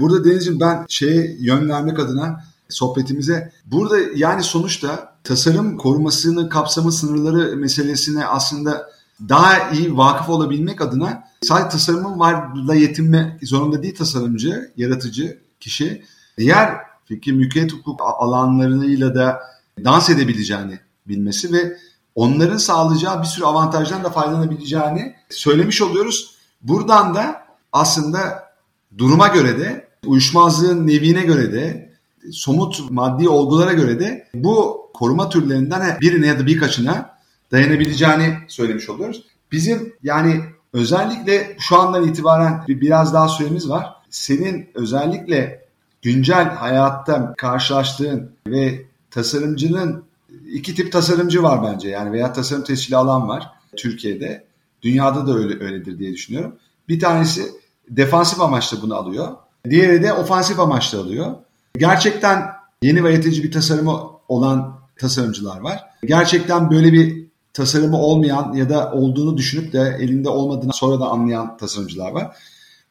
Burada Deniz'ciğim ben şeye yön vermek adına sohbetimize burada yani sonuçta tasarım korumasının kapsamı sınırları meselesine aslında daha iyi vakıf olabilmek adına sadece tasarımın varla yetinme zorunda değil tasarımcı, yaratıcı kişi. Diğer fikir mülkiyet hukuk alanlarıyla da dans edebileceğini bilmesi ve onların sağlayacağı bir sürü avantajdan da faydalanabileceğini söylemiş oluyoruz. Buradan da aslında duruma göre de uyuşmazlığın nevine göre de somut maddi olgulara göre de bu koruma türlerinden birine ya da birkaçına dayanabileceğini söylemiş oluyoruz. Bizim yani özellikle şu andan itibaren biraz daha süremiz var. Senin özellikle güncel hayatta karşılaştığın ve tasarımcının iki tip tasarımcı var bence yani veya tasarım tescili alan var Türkiye'de. Dünyada da öyle öyledir diye düşünüyorum. Bir tanesi defansif amaçla bunu alıyor. Diğeri de ofansif amaçla alıyor. Gerçekten yeni ve yaratıcı bir tasarımı olan tasarımcılar var. Gerçekten böyle bir tasarımı olmayan ya da olduğunu düşünüp de elinde olmadığını sonra da anlayan tasarımcılar var.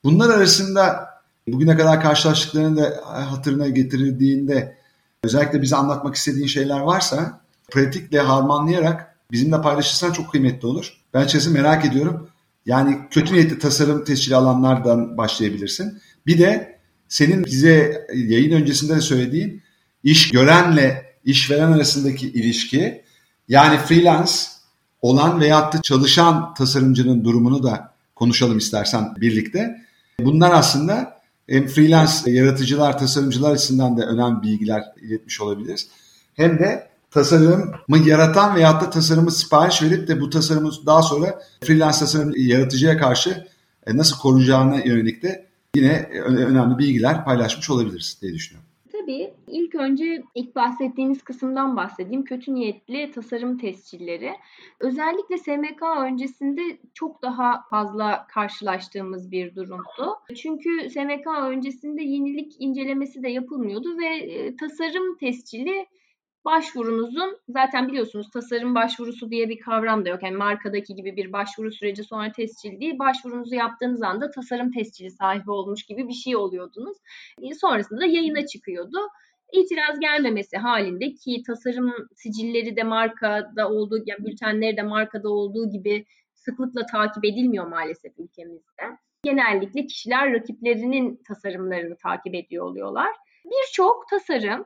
Bunlar arasında bugüne kadar karşılaştıklarını da hatırına getirildiğinde özellikle bize anlatmak istediğin şeyler varsa pratikle harmanlayarak bizimle paylaşırsan çok kıymetli olur. Ben açıkçası merak ediyorum. Yani kötü niyetli tasarım tescili alanlardan başlayabilirsin. Bir de senin bize yayın öncesinde de söylediğin iş görenle işveren arasındaki ilişki yani freelance olan veyahut da çalışan tasarımcının durumunu da konuşalım istersen birlikte. Bunlar aslında hem freelance yaratıcılar, tasarımcılar açısından da önemli bilgiler iletmiş olabiliriz. Hem de tasarımı yaratan veyahut da tasarımı sipariş verip de bu tasarımı daha sonra freelance tasarım yaratıcıya karşı e, nasıl koruyacağına yönelik de yine önemli bilgiler paylaşmış olabiliriz diye düşünüyorum. Tabii ilk önce ilk bahsettiğiniz kısımdan bahsedeyim. Kötü niyetli tasarım tescilleri. Özellikle SMK öncesinde çok daha fazla karşılaştığımız bir durumdu. Çünkü SMK öncesinde yenilik incelemesi de yapılmıyordu ve e, tasarım tescili başvurunuzun zaten biliyorsunuz tasarım başvurusu diye bir kavram da yok. Yani markadaki gibi bir başvuru süreci sonra tescil değil. Başvurunuzu yaptığınız anda tasarım tescili sahibi olmuş gibi bir şey oluyordunuz. E, sonrasında da yayına çıkıyordu. İtiraz gelmemesi halinde ki tasarım sicilleri de markada olduğu, yani bültenleri de markada olduğu gibi sıklıkla takip edilmiyor maalesef ülkemizde. Genellikle kişiler rakiplerinin tasarımlarını takip ediyor oluyorlar. Birçok tasarım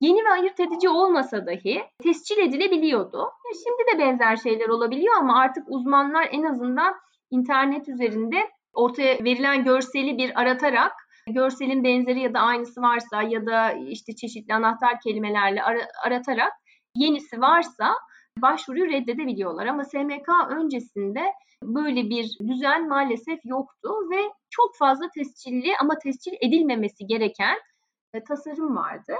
yeni ve ayırt edici olmasa dahi tescil edilebiliyordu. Şimdi de benzer şeyler olabiliyor ama artık uzmanlar en azından internet üzerinde ortaya verilen görseli bir aratarak görselin benzeri ya da aynısı varsa ya da işte çeşitli anahtar kelimelerle ar- aratarak yenisi varsa başvuruyu reddedebiliyorlar. Ama SMK öncesinde böyle bir düzen maalesef yoktu ve çok fazla tescilli ama tescil edilmemesi gereken e, tasarım vardı.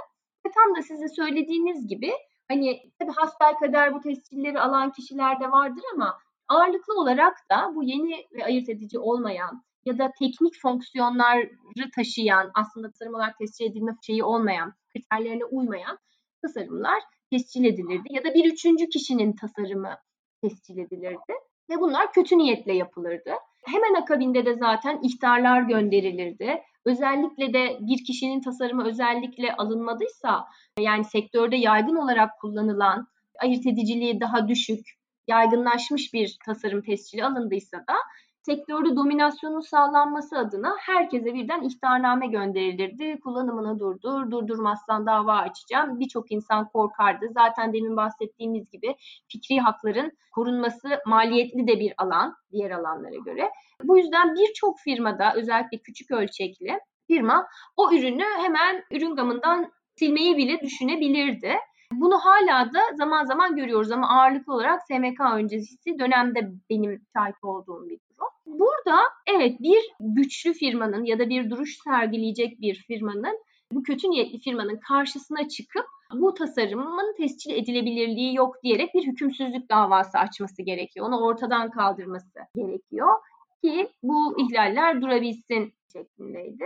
Tam da size söylediğiniz gibi hani tabii hasbelkader bu tescilleri alan kişiler de vardır ama ağırlıklı olarak da bu yeni ve ayırt edici olmayan ya da teknik fonksiyonları taşıyan aslında tasarım olarak tescil edilme şeyi olmayan, kriterlerine uymayan tasarımlar tescil edilirdi. Ya da bir üçüncü kişinin tasarımı tescil edilirdi. Ve bunlar kötü niyetle yapılırdı. Hemen akabinde de zaten ihtarlar gönderilirdi. Özellikle de bir kişinin tasarımı özellikle alınmadıysa yani sektörde yaygın olarak kullanılan ayırt ediciliği daha düşük, yaygınlaşmış bir tasarım tescili alındıysa da sektörde dominasyonun sağlanması adına herkese birden ihtarname gönderilirdi. Kullanımını durdur, durdurmazsan dava açacağım. Birçok insan korkardı. Zaten demin bahsettiğimiz gibi fikri hakların korunması maliyetli de bir alan diğer alanlara göre. Bu yüzden birçok firmada özellikle küçük ölçekli firma o ürünü hemen ürün gamından silmeyi bile düşünebilirdi. Bunu hala da zaman zaman görüyoruz ama ağırlıklı olarak SMK öncesi dönemde benim şahit olduğum bir. Burada evet bir güçlü firmanın ya da bir duruş sergileyecek bir firmanın bu kötü niyetli firmanın karşısına çıkıp bu tasarımın tescil edilebilirliği yok diyerek bir hükümsüzlük davası açması gerekiyor. Onu ortadan kaldırması gerekiyor ki bu ihlaller durabilsin şeklindeydi.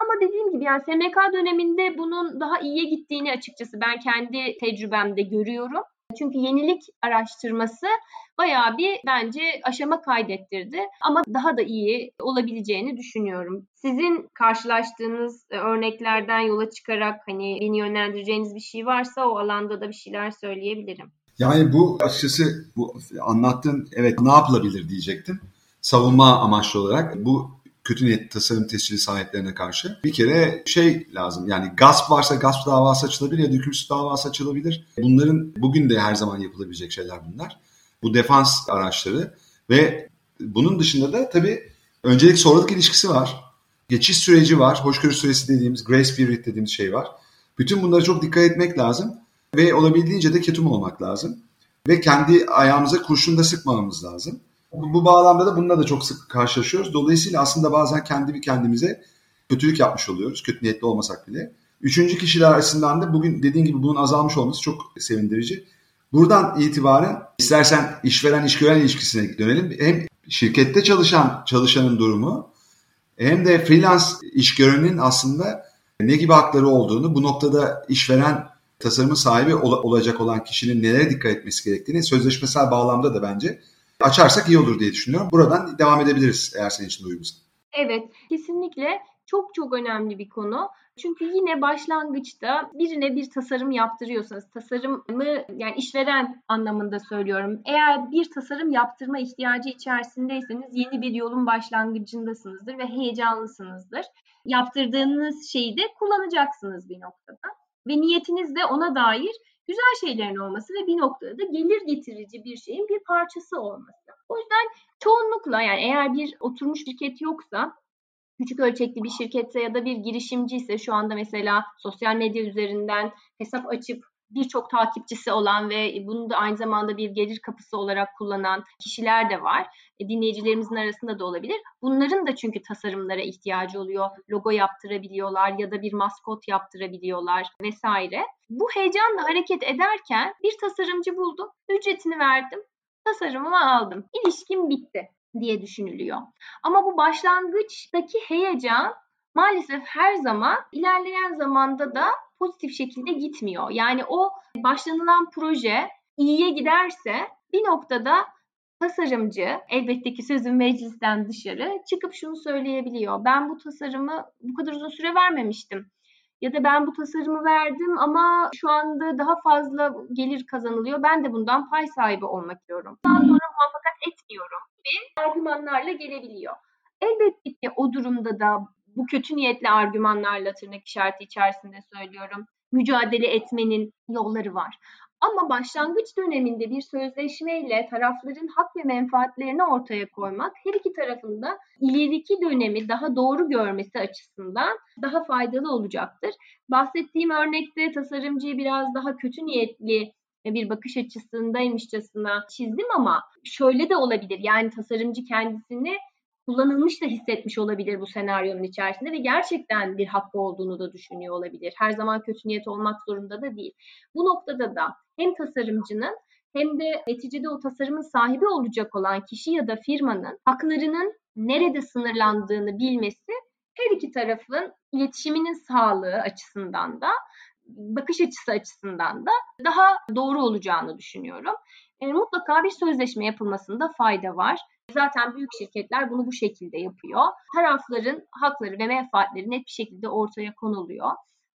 Ama dediğim gibi yani SMK döneminde bunun daha iyiye gittiğini açıkçası ben kendi tecrübemde görüyorum. Çünkü yenilik araştırması bayağı bir bence aşama kaydettirdi ama daha da iyi olabileceğini düşünüyorum. Sizin karşılaştığınız e, örneklerden yola çıkarak hani beni yönlendireceğiniz bir şey varsa o alanda da bir şeyler söyleyebilirim. Yani bu açıkçası bu anlattığın evet ne yapılabilir diyecektim. Savunma amaçlı olarak bu kötü niyet tasarım tescili sahiplerine karşı. Bir kere şey lazım yani gasp varsa gasp davası açılabilir ya da hükümsüz davası açılabilir. Bunların bugün de her zaman yapılabilecek şeyler bunlar. Bu defans araçları ve bunun dışında da tabii öncelik sonralık ilişkisi var. Geçiş süreci var. Hoşgörü süresi dediğimiz grace period dediğimiz şey var. Bütün bunlara çok dikkat etmek lazım ve olabildiğince de ketum olmak lazım. Ve kendi ayağımıza kurşun da sıkmamamız lazım. Bu bağlamda da bununla da çok sık karşılaşıyoruz. Dolayısıyla aslında bazen kendi kendimize kötülük yapmış oluyoruz. Kötü niyetli olmasak bile. Üçüncü kişiler arasından da bugün dediğin gibi bunun azalmış olması çok sevindirici. Buradan itibaren istersen işveren işgören ilişkisine dönelim. Hem şirkette çalışan çalışanın durumu hem de freelance işgörenin aslında ne gibi hakları olduğunu bu noktada işveren tasarımın sahibi ol- olacak olan kişinin nelere dikkat etmesi gerektiğini sözleşmesel bağlamda da bence açarsak iyi olur diye düşünüyorum. Buradan devam edebiliriz eğer senin için de uygunsa. Evet, kesinlikle çok çok önemli bir konu. Çünkü yine başlangıçta birine bir tasarım yaptırıyorsanız, tasarımı yani işveren anlamında söylüyorum. Eğer bir tasarım yaptırma ihtiyacı içerisindeyseniz yeni bir yolun başlangıcındasınızdır ve heyecanlısınızdır. Yaptırdığınız şeyi de kullanacaksınız bir noktada. Ve niyetiniz de ona dair güzel şeylerin olması ve bir noktada da gelir getirici bir şeyin bir parçası olması. O yüzden çoğunlukla yani eğer bir oturmuş şirket yoksa küçük ölçekli bir şirketse ya da bir girişimci ise şu anda mesela sosyal medya üzerinden hesap açıp birçok takipçisi olan ve bunu da aynı zamanda bir gelir kapısı olarak kullanan kişiler de var. E, dinleyicilerimizin arasında da olabilir. Bunların da çünkü tasarımlara ihtiyacı oluyor. Logo yaptırabiliyorlar ya da bir maskot yaptırabiliyorlar vesaire. Bu heyecanla hareket ederken bir tasarımcı buldum, ücretini verdim, tasarımımı aldım. İlişkim bitti diye düşünülüyor. Ama bu başlangıçtaki heyecan maalesef her zaman ilerleyen zamanda da pozitif şekilde gitmiyor. Yani o başlanılan proje iyiye giderse bir noktada tasarımcı elbette ki sözün meclisten dışarı çıkıp şunu söyleyebiliyor. Ben bu tasarımı bu kadar uzun süre vermemiştim. Ya da ben bu tasarımı verdim ama şu anda daha fazla gelir kazanılıyor. Ben de bundan pay sahibi olmak istiyorum. Daha sonra muvaffakat etmiyorum gibi argümanlarla gelebiliyor. Elbette ki o durumda da bu kötü niyetli argümanlarla tırnak işareti içerisinde söylüyorum. Mücadele etmenin yolları var. Ama başlangıç döneminde bir sözleşmeyle tarafların hak ve menfaatlerini ortaya koymak her iki tarafında ileriki dönemi daha doğru görmesi açısından daha faydalı olacaktır. Bahsettiğim örnekte tasarımcıyı biraz daha kötü niyetli bir bakış açısındaymışçasına çizdim ama şöyle de olabilir. Yani tasarımcı kendisini kullanılmış da hissetmiş olabilir bu senaryonun içerisinde ve gerçekten bir hakkı olduğunu da düşünüyor olabilir. Her zaman kötü niyet olmak zorunda da değil. Bu noktada da hem tasarımcının hem de neticede o tasarımın sahibi olacak olan kişi ya da firmanın haklarının nerede sınırlandığını bilmesi her iki tarafın iletişiminin sağlığı açısından da bakış açısı açısından da daha doğru olacağını düşünüyorum. E, mutlaka bir sözleşme yapılmasında fayda var. Zaten büyük şirketler bunu bu şekilde yapıyor. Tarafların hakları ve menfaatleri net bir şekilde ortaya konuluyor.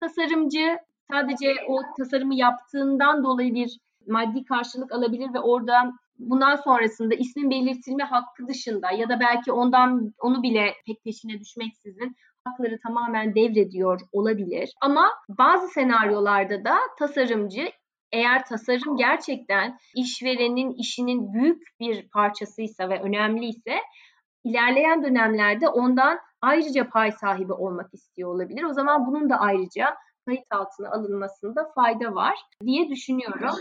Tasarımcı sadece o tasarımı yaptığından dolayı bir maddi karşılık alabilir ve oradan bundan sonrasında ismin belirtilme hakkı dışında ya da belki ondan onu bile pek peşine düşmeksizin hakları tamamen devrediyor olabilir. Ama bazı senaryolarda da tasarımcı eğer tasarım gerçekten işverenin işinin büyük bir parçasıysa ve önemliyse ilerleyen dönemlerde ondan ayrıca pay sahibi olmak istiyor olabilir. O zaman bunun da ayrıca kayıt altına alınmasında fayda var diye düşünüyorum.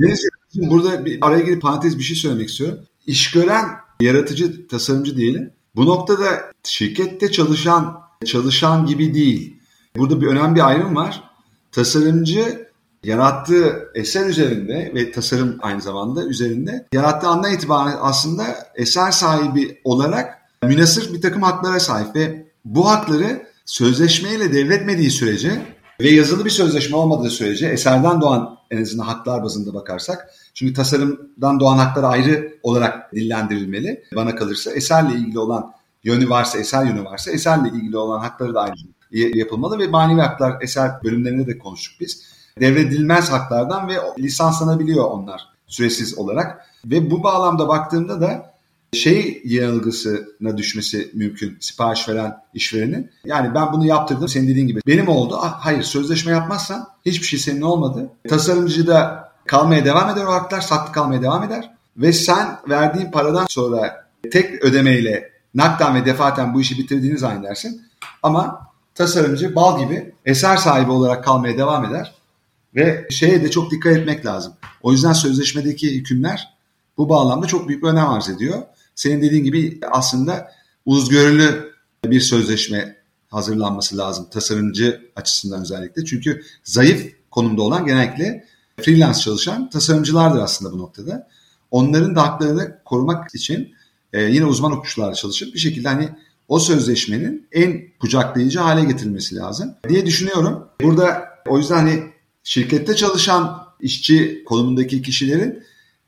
Deniz, burada bir araya girip parantez bir şey söylemek istiyorum. İş gören yaratıcı, tasarımcı diyelim. Bu noktada şirkette çalışan, çalışan gibi değil. Burada bir önemli bir ayrım var. Tasarımcı yarattığı eser üzerinde ve tasarım aynı zamanda üzerinde yarattığı andan itibaren aslında eser sahibi olarak münasır bir takım haklara sahip ve bu hakları sözleşmeyle devretmediği sürece ve yazılı bir sözleşme olmadığı sürece eserden doğan en azından haklar bazında bakarsak çünkü tasarımdan doğan haklar ayrı olarak dillendirilmeli. Bana kalırsa eserle ilgili olan yönü varsa, eser yönü varsa eserle ilgili olan hakları da ayrı yapılmalı ve manevi haklar eser bölümlerinde de konuştuk biz devredilmez haklardan ve lisanslanabiliyor onlar süresiz olarak. Ve bu bağlamda baktığımda da şey yanılgısına düşmesi mümkün sipariş veren işverenin. Yani ben bunu yaptırdım senin dediğin gibi. Benim oldu. Ah, hayır sözleşme yapmazsan hiçbir şey senin olmadı. Tasarımcı da kalmaya devam eder o haklar. Saklı kalmaya devam eder. Ve sen verdiğin paradan sonra tek ödemeyle nakden ve defaten bu işi bitirdiğini zannedersin. Ama tasarımcı bal gibi eser sahibi olarak kalmaya devam eder. Ve şeye de çok dikkat etmek lazım. O yüzden sözleşmedeki hükümler bu bağlamda çok büyük bir önem arz ediyor. Senin dediğin gibi aslında uzgörülü bir sözleşme hazırlanması lazım tasarımcı açısından özellikle. Çünkü zayıf konumda olan genellikle freelance çalışan tasarımcılardır aslında bu noktada. Onların da haklarını korumak için e, yine uzman hukukçularla çalışıp bir şekilde hani o sözleşmenin en kucaklayıcı hale getirilmesi lazım diye düşünüyorum. Burada o yüzden hani şirkette çalışan işçi konumundaki kişilerin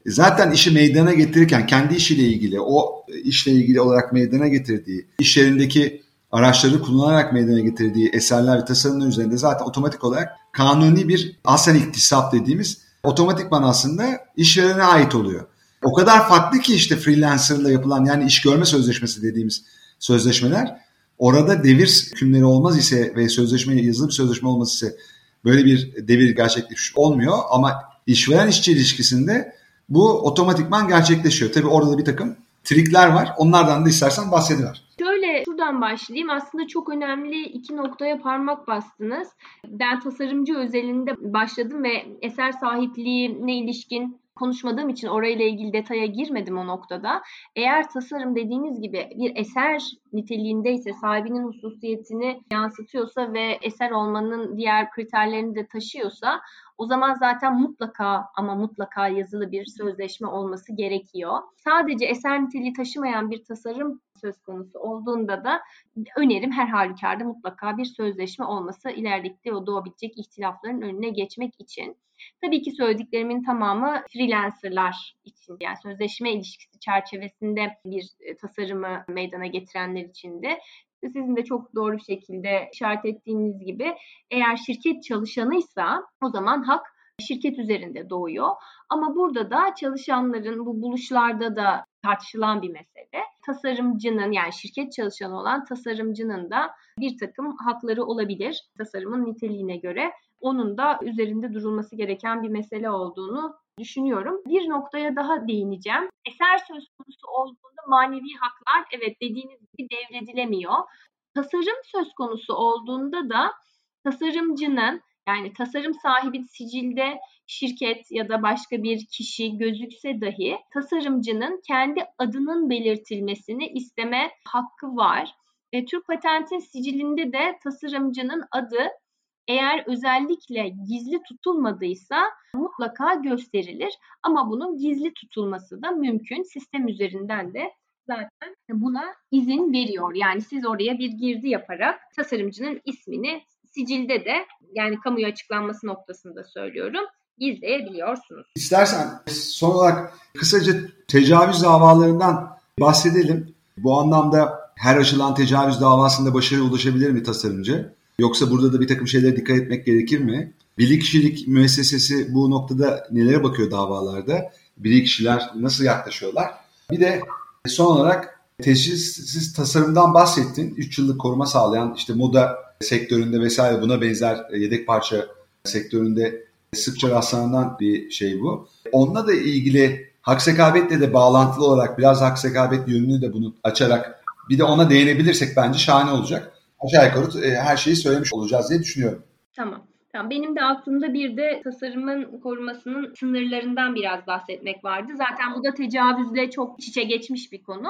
zaten işi meydana getirirken kendi işiyle ilgili o işle ilgili olarak meydana getirdiği iş yerindeki araçları kullanarak meydana getirdiği eserler ve tasarımlar üzerinde zaten otomatik olarak kanuni bir aslen iktisap dediğimiz otomatikman aslında işverene ait oluyor. O kadar farklı ki işte freelancerla yapılan yani iş görme sözleşmesi dediğimiz sözleşmeler orada devir hükümleri olmaz ise ve sözleşme yazılı bir sözleşme olması ise böyle bir devir gerçekleşmiş olmuyor ama işveren işçi ilişkisinde bu otomatikman gerçekleşiyor. Tabii orada da bir takım trikler var. Onlardan da istersen bahsediver. Şöyle şuradan başlayayım. Aslında çok önemli iki noktaya parmak bastınız. Ben tasarımcı özelinde başladım ve eser sahipliğine ilişkin konuşmadığım için orayla ilgili detaya girmedim o noktada. Eğer tasarım dediğiniz gibi bir eser niteliğindeyse, sahibinin hususiyetini yansıtıyorsa ve eser olmanın diğer kriterlerini de taşıyorsa o zaman zaten mutlaka ama mutlaka yazılı bir sözleşme olması gerekiyor. Sadece eser niteliği taşımayan bir tasarım söz konusu olduğunda da önerim her halükarda mutlaka bir sözleşme olması ilerideki o doğabilecek ihtilafların önüne geçmek için. Tabii ki söylediklerimin tamamı freelancerlar için yani sözleşme ilişkisi çerçevesinde bir e, tasarımı meydana getirenler için de sizin de çok doğru bir şekilde işaret ettiğiniz gibi eğer şirket çalışanıysa o zaman hak şirket üzerinde doğuyor. Ama burada da çalışanların bu buluşlarda da tartışılan bir mesele. Tasarımcının yani şirket çalışanı olan tasarımcının da bir takım hakları olabilir tasarımın niteliğine göre onun da üzerinde durulması gereken bir mesele olduğunu düşünüyorum. Bir noktaya daha değineceğim. Eser söz konusu olduğunda manevi haklar evet dediğiniz gibi devredilemiyor. Tasarım söz konusu olduğunda da tasarımcının yani tasarım sahibi sicilde şirket ya da başka bir kişi gözükse dahi tasarımcının kendi adının belirtilmesini isteme hakkı var. E, Türk Patent'in sicilinde de tasarımcının adı eğer özellikle gizli tutulmadıysa mutlaka gösterilir. Ama bunun gizli tutulması da mümkün. Sistem üzerinden de zaten buna izin veriyor. Yani siz oraya bir girdi yaparak tasarımcının ismini sicilde de yani kamuya açıklanması noktasında söylüyorum gizleyebiliyorsunuz. İstersen son olarak kısaca tecavüz davalarından bahsedelim. Bu anlamda her açılan tecavüz davasında başarıya ulaşabilir mi tasarımcı? Yoksa burada da bir takım şeylere dikkat etmek gerekir mi? Bilirkişilik müessesesi bu noktada nelere bakıyor davalarda? Bilirkişiler nasıl yaklaşıyorlar? Bir de son olarak teşhissiz tasarımdan bahsettin. 3 yıllık koruma sağlayan işte moda sektöründe vesaire buna benzer yedek parça sektöründe sıkça rastlanan bir şey bu. Onunla da ilgili hak sekabetle de bağlantılı olarak biraz hak sekabet yönünü de bunu açarak bir de ona değinebilirsek bence şahane olacak aşağı yukarı e, her şeyi söylemiş olacağız diye düşünüyorum. Tamam. Tamam. Benim de aklımda bir de tasarımın korumasının sınırlarından biraz bahsetmek vardı. Zaten bu da tecavüzle çok çiçe geçmiş bir konu.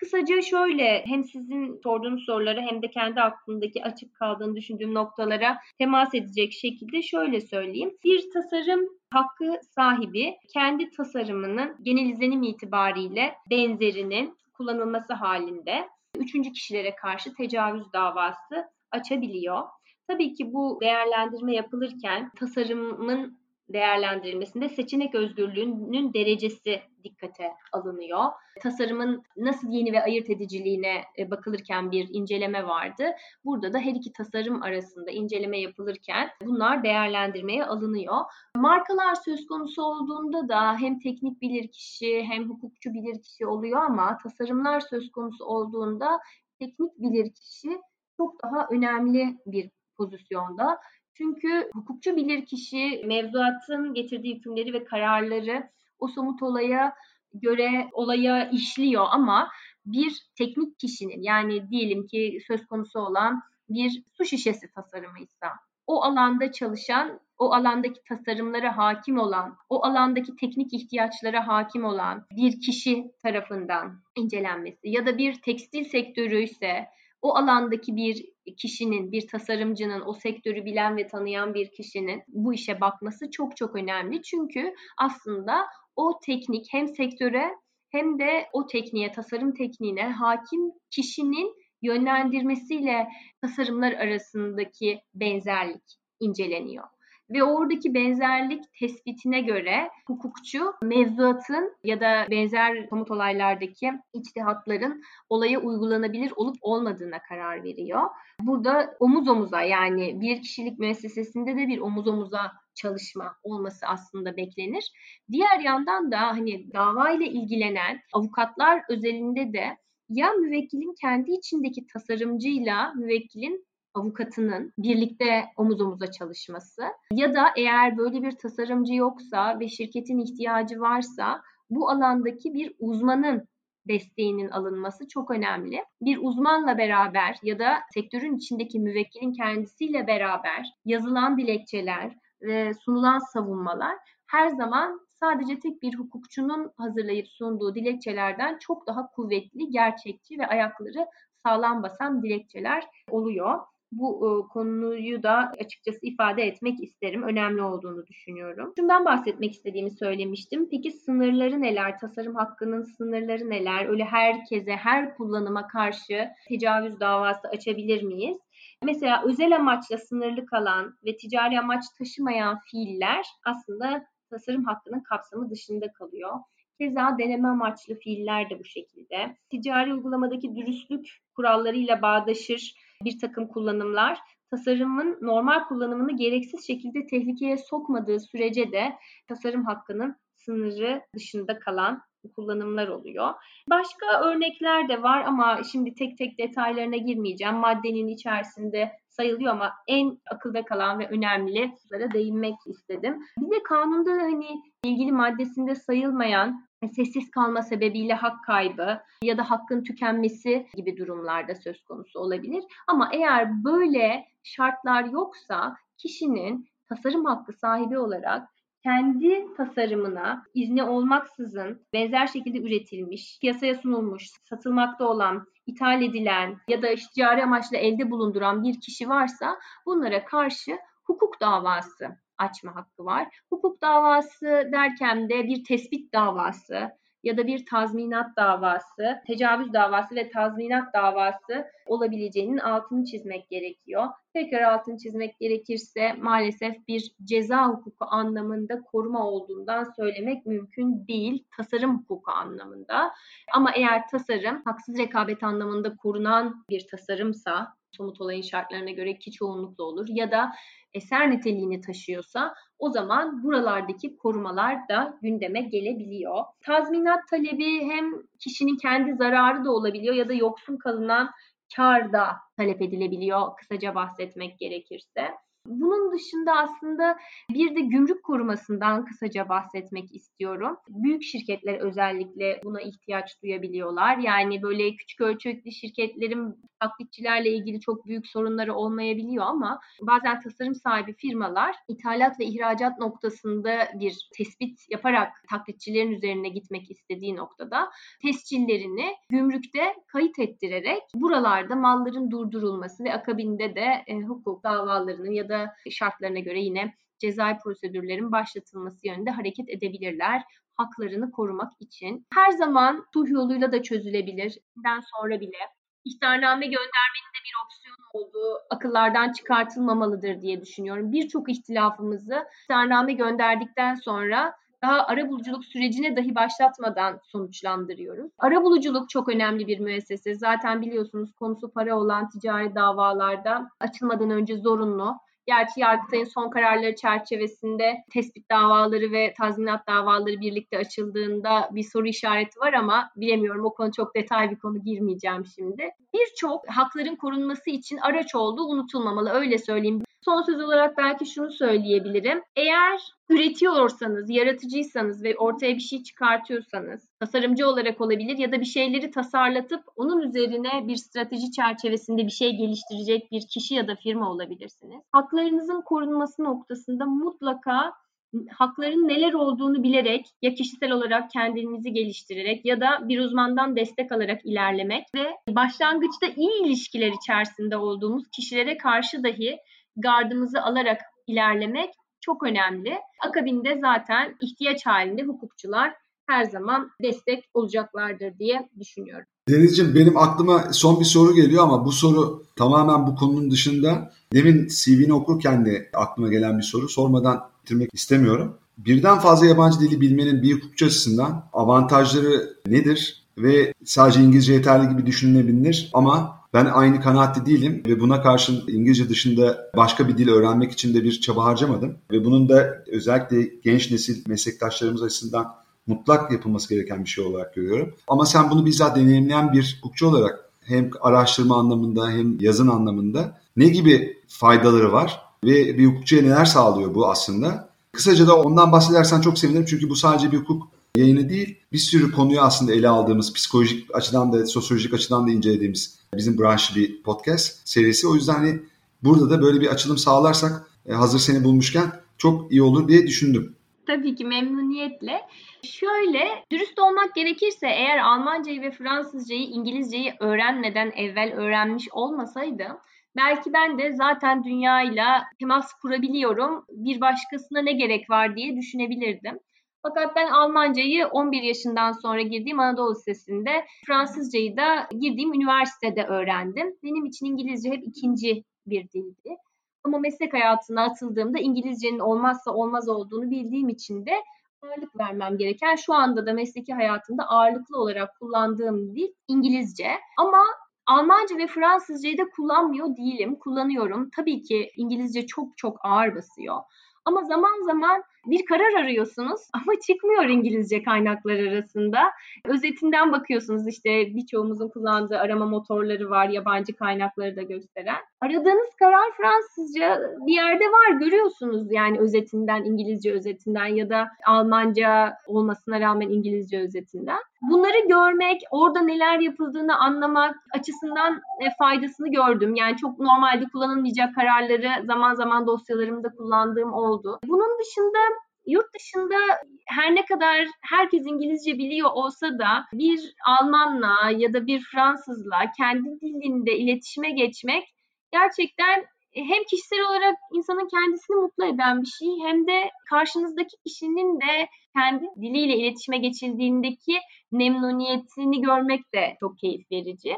Kısaca şöyle hem sizin sorduğunuz soruları hem de kendi aklımdaki açık kaldığını düşündüğüm noktalara temas edecek şekilde şöyle söyleyeyim. Bir tasarım hakkı sahibi kendi tasarımının genel izlenim itibariyle benzerinin kullanılması halinde üçüncü kişilere karşı tecavüz davası açabiliyor. Tabii ki bu değerlendirme yapılırken tasarımın değerlendirilmesinde seçenek özgürlüğünün derecesi dikkate alınıyor. Tasarımın nasıl yeni ve ayırt ediciliğine e, bakılırken bir inceleme vardı. Burada da her iki tasarım arasında inceleme yapılırken bunlar değerlendirmeye alınıyor. Markalar söz konusu olduğunda da hem teknik bilirkişi hem hukukçu bilirkişi oluyor ama tasarımlar söz konusu olduğunda teknik bilirkişi çok daha önemli bir pozisyonda. Çünkü hukukçu bilirkişi mevzuatın getirdiği hükümleri ve kararları o somut olaya göre olaya işliyor ama bir teknik kişinin yani diyelim ki söz konusu olan bir su şişesi tasarımıysa o alanda çalışan, o alandaki tasarımlara hakim olan, o alandaki teknik ihtiyaçlara hakim olan bir kişi tarafından incelenmesi ya da bir tekstil sektörü ise o alandaki bir kişinin, bir tasarımcının, o sektörü bilen ve tanıyan bir kişinin bu işe bakması çok çok önemli. Çünkü aslında o teknik hem sektöre hem de o tekniğe, tasarım tekniğine hakim kişinin yönlendirmesiyle tasarımlar arasındaki benzerlik inceleniyor ve oradaki benzerlik tespitine göre hukukçu mevzuatın ya da benzer somut olaylardaki içtihatların olaya uygulanabilir olup olmadığına karar veriyor. Burada omuz omuza yani bir kişilik müessesesinde de bir omuz omuza çalışma olması aslında beklenir. Diğer yandan da hani dava ile ilgilenen avukatlar özelinde de ya müvekkilin kendi içindeki tasarımcıyla müvekkilin avukatının birlikte omuz omuza çalışması ya da eğer böyle bir tasarımcı yoksa ve şirketin ihtiyacı varsa bu alandaki bir uzmanın desteğinin alınması çok önemli. Bir uzmanla beraber ya da sektörün içindeki müvekkilin kendisiyle beraber yazılan dilekçeler ve sunulan savunmalar her zaman sadece tek bir hukukçunun hazırlayıp sunduğu dilekçelerden çok daha kuvvetli, gerçekçi ve ayakları sağlam basan dilekçeler oluyor bu e, konuyu da açıkçası ifade etmek isterim. Önemli olduğunu düşünüyorum. Şundan bahsetmek istediğimi söylemiştim. Peki sınırları neler? Tasarım hakkının sınırları neler? Öyle herkese, her kullanıma karşı tecavüz davası açabilir miyiz? Mesela özel amaçla sınırlı kalan ve ticari amaç taşımayan fiiller aslında tasarım hakkının kapsamı dışında kalıyor. Keza deneme amaçlı fiiller de bu şekilde. Ticari uygulamadaki dürüstlük kurallarıyla bağdaşır bir takım kullanımlar tasarımın normal kullanımını gereksiz şekilde tehlikeye sokmadığı sürece de tasarım hakkının sınırı dışında kalan kullanımlar oluyor. Başka örnekler de var ama şimdi tek tek detaylarına girmeyeceğim. Maddenin içerisinde sayılıyor ama en akılda kalan ve önemli değinmek istedim. Bir de kanunda hani ilgili maddesinde sayılmayan sessiz kalma sebebiyle hak kaybı ya da hakkın tükenmesi gibi durumlarda söz konusu olabilir. Ama eğer böyle şartlar yoksa kişinin tasarım hakkı sahibi olarak kendi tasarımına izni olmaksızın benzer şekilde üretilmiş, piyasaya sunulmuş, satılmakta olan, ithal edilen ya da ticari amaçla elde bulunduran bir kişi varsa bunlara karşı hukuk davası açma hakkı var. Hukuk davası derken de bir tespit davası ya da bir tazminat davası, tecavüz davası ve tazminat davası olabileceğinin altını çizmek gerekiyor. Tekrar altını çizmek gerekirse maalesef bir ceza hukuku anlamında koruma olduğundan söylemek mümkün değil. Tasarım hukuku anlamında. Ama eğer tasarım haksız rekabet anlamında korunan bir tasarımsa somut olayın şartlarına göre ki çoğunlukla olur ya da eser niteliğini taşıyorsa o zaman buralardaki korumalar da gündeme gelebiliyor. Tazminat talebi hem kişinin kendi zararı da olabiliyor ya da yoksun kalınan kar da talep edilebiliyor kısaca bahsetmek gerekirse. Bunun dışında aslında bir de gümrük korumasından kısaca bahsetmek istiyorum. Büyük şirketler özellikle buna ihtiyaç duyabiliyorlar. Yani böyle küçük ölçekli şirketlerin taklitçilerle ilgili çok büyük sorunları olmayabiliyor ama bazen tasarım sahibi firmalar ithalat ve ihracat noktasında bir tespit yaparak taklitçilerin üzerine gitmek istediği noktada tescillerini gümrükte kayıt ettirerek buralarda malların durdurulması ve akabinde de e, hukuk davalarının ya da şartlarına göre yine cezai prosedürlerin başlatılması yönünde hareket edebilirler haklarını korumak için. Her zaman sulh yoluyla da çözülebilir. Ben sonra bile İhtarname göndermenin de bir opsiyonu olduğu akıllardan çıkartılmamalıdır diye düşünüyorum. Birçok ihtilafımızı kararname gönderdikten sonra daha ara buluculuk sürecine dahi başlatmadan sonuçlandırıyoruz. Ara buluculuk çok önemli bir müessese. Zaten biliyorsunuz konusu para olan ticari davalarda açılmadan önce zorunlu. Gerçi Yargıtay'ın son kararları çerçevesinde tespit davaları ve tazminat davaları birlikte açıldığında bir soru işareti var ama bilemiyorum o konu çok detay bir konu girmeyeceğim şimdi. Birçok hakların korunması için araç olduğu unutulmamalı öyle söyleyeyim. Son söz olarak belki şunu söyleyebilirim. Eğer üretiyorsanız, yaratıcıysanız ve ortaya bir şey çıkartıyorsanız, tasarımcı olarak olabilir ya da bir şeyleri tasarlatıp onun üzerine bir strateji çerçevesinde bir şey geliştirecek bir kişi ya da firma olabilirsiniz. Haklarınızın korunması noktasında mutlaka hakların neler olduğunu bilerek ya kişisel olarak kendinizi geliştirerek ya da bir uzmandan destek alarak ilerlemek ve başlangıçta iyi ilişkiler içerisinde olduğumuz kişilere karşı dahi gardımızı alarak ilerlemek çok önemli. Akabinde zaten ihtiyaç halinde hukukçular her zaman destek olacaklardır diye düşünüyorum. Denizciğim benim aklıma son bir soru geliyor ama bu soru tamamen bu konunun dışında. Demin CV'ni okurken de aklıma gelen bir soru. Sormadan bitirmek istemiyorum. Birden fazla yabancı dili bilmenin bir hukukçu açısından avantajları nedir? Ve sadece İngilizce yeterli gibi düşünülebilir ama ben aynı kanaatte değilim ve buna karşın İngilizce dışında başka bir dil öğrenmek için de bir çaba harcamadım. Ve bunun da özellikle genç nesil meslektaşlarımız açısından mutlak yapılması gereken bir şey olarak görüyorum. Ama sen bunu bizzat deneyimleyen bir hukukçu olarak hem araştırma anlamında hem yazın anlamında ne gibi faydaları var ve bir hukukçuya neler sağlıyor bu aslında? Kısaca da ondan bahsedersen çok sevinirim çünkü bu sadece bir hukuk yayını değil, bir sürü konuyu aslında ele aldığımız, psikolojik açıdan da, sosyolojik açıdan da incelediğimiz bizim branş bir podcast serisi. O yüzden hani burada da böyle bir açılım sağlarsak e, hazır seni bulmuşken çok iyi olur diye düşündüm. Tabii ki memnuniyetle. Şöyle dürüst olmak gerekirse eğer Almancayı ve Fransızcayı, İngilizceyi öğrenmeden evvel öğrenmiş olmasaydım belki ben de zaten dünyayla temas kurabiliyorum. Bir başkasına ne gerek var diye düşünebilirdim. Fakat ben Almancayı 11 yaşından sonra girdiğim Anadolu Lisesi'nde, Fransızcayı da girdiğim üniversitede öğrendim. Benim için İngilizce hep ikinci bir dildi. Ama meslek hayatına atıldığımda İngilizcenin olmazsa olmaz olduğunu bildiğim için de ağırlık vermem gereken, şu anda da mesleki hayatımda ağırlıklı olarak kullandığım dil İngilizce. Ama Almanca ve Fransızcayı da kullanmıyor değilim. Kullanıyorum. Tabii ki İngilizce çok çok ağır basıyor. Ama zaman zaman bir karar arıyorsunuz ama çıkmıyor İngilizce kaynaklar arasında. Özetinden bakıyorsunuz işte birçoğumuzun kullandığı arama motorları var yabancı kaynakları da gösteren. Aradığınız karar Fransızca bir yerde var görüyorsunuz yani özetinden İngilizce özetinden ya da Almanca olmasına rağmen İngilizce özetinden. Bunları görmek, orada neler yapıldığını anlamak açısından e, faydasını gördüm. Yani çok normalde kullanılmayacak kararları zaman zaman dosyalarımda kullandığım oldu. Bunun dışında Yurt dışında her ne kadar herkes İngilizce biliyor olsa da bir Almanla ya da bir Fransızla kendi dilinde iletişime geçmek gerçekten hem kişisel olarak insanın kendisini mutlu eden bir şey hem de karşınızdaki kişinin de kendi diliyle iletişime geçildiğindeki memnuniyetini görmek de çok keyif verici.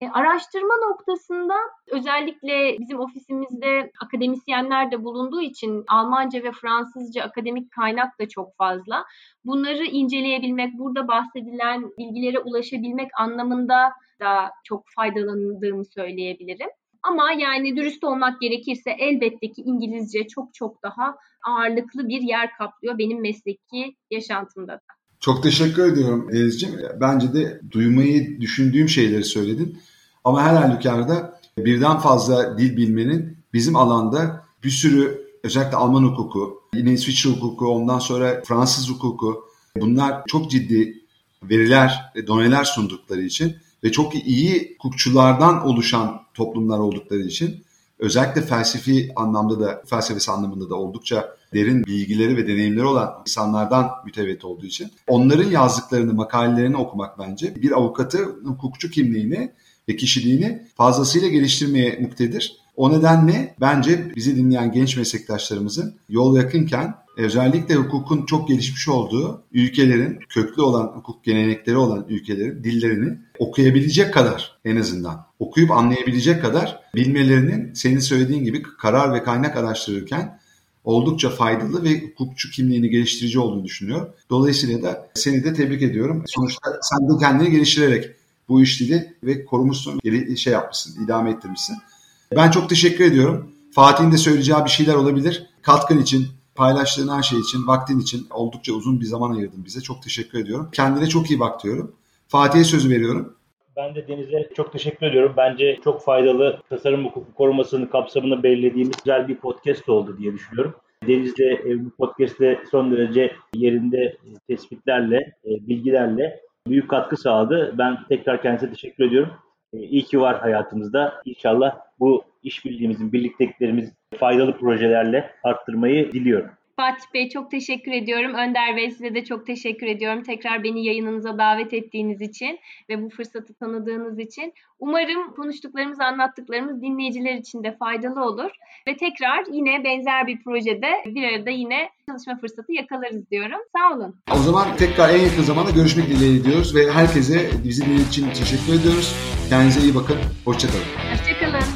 E, araştırma noktasında özellikle bizim ofisimizde akademisyenler de bulunduğu için Almanca ve Fransızca akademik kaynak da çok fazla. Bunları inceleyebilmek, burada bahsedilen bilgilere ulaşabilmek anlamında da çok faydalandığımı söyleyebilirim. Ama yani dürüst olmak gerekirse elbette ki İngilizce çok çok daha ağırlıklı bir yer kaplıyor benim mesleki yaşantımda da. Çok teşekkür ediyorum Denizciğim. Bence de duymayı düşündüğüm şeyleri söyledin. Ama her halükarda birden fazla dil bilmenin bizim alanda bir sürü özellikle Alman hukuku, yine İsviçre hukuku, ondan sonra Fransız hukuku bunlar çok ciddi veriler, doneler sundukları için ve çok iyi hukukçulardan oluşan toplumlar oldukları için özellikle felsefi anlamda da felsefesi anlamında da oldukça derin bilgileri ve deneyimleri olan insanlardan mütevellit olduğu için onların yazdıklarını, makalelerini okumak bence bir avukatı hukukçu kimliğini ve kişiliğini fazlasıyla geliştirmeye muktedir. O nedenle bence bizi dinleyen genç meslektaşlarımızın yol yakınken özellikle hukukun çok gelişmiş olduğu ülkelerin, köklü olan hukuk gelenekleri olan ülkelerin dillerini okuyabilecek kadar en azından okuyup anlayabilecek kadar bilmelerinin senin söylediğin gibi karar ve kaynak araştırırken oldukça faydalı ve hukukçu kimliğini geliştirici olduğunu düşünüyorum. Dolayısıyla da seni de tebrik ediyorum. Sonuçta sen de kendini geliştirerek bu iş dili ve korumuşsun, şey yapmışsın, idame ettirmişsin. Ben çok teşekkür ediyorum. Fatih'in de söyleyeceği bir şeyler olabilir. Katkın için, paylaştığın her şey için, vaktin için oldukça uzun bir zaman ayırdın bize. Çok teşekkür ediyorum. Kendine çok iyi bak diyorum. Fatih'e sözü veriyorum. Ben de Deniz'e çok teşekkür ediyorum. Bence çok faydalı tasarım hukuku korumasının kapsamını belirlediğimiz güzel bir podcast oldu diye düşünüyorum. Deniz de e, bu podcast'te son derece yerinde tespitlerle, e, bilgilerle büyük katkı sağladı. Ben tekrar kendisine teşekkür ediyorum. E, iyi ki var hayatımızda. İnşallah bu işbirliğimizin, birlikteliklerimiz faydalı projelerle arttırmayı diliyorum. Fatih Bey çok teşekkür ediyorum. Önder Bey size de çok teşekkür ediyorum. Tekrar beni yayınınıza davet ettiğiniz için ve bu fırsatı tanıdığınız için. Umarım konuştuklarımız, anlattıklarımız dinleyiciler için de faydalı olur. Ve tekrar yine benzer bir projede bir arada yine çalışma fırsatı yakalarız diyorum. Sağ olun. O zaman tekrar en yakın zamanda görüşmek dileğiyle diyoruz ve herkese bizi için teşekkür ediyoruz. Kendinize iyi bakın. Hoşçakalın. Hoşçakalın.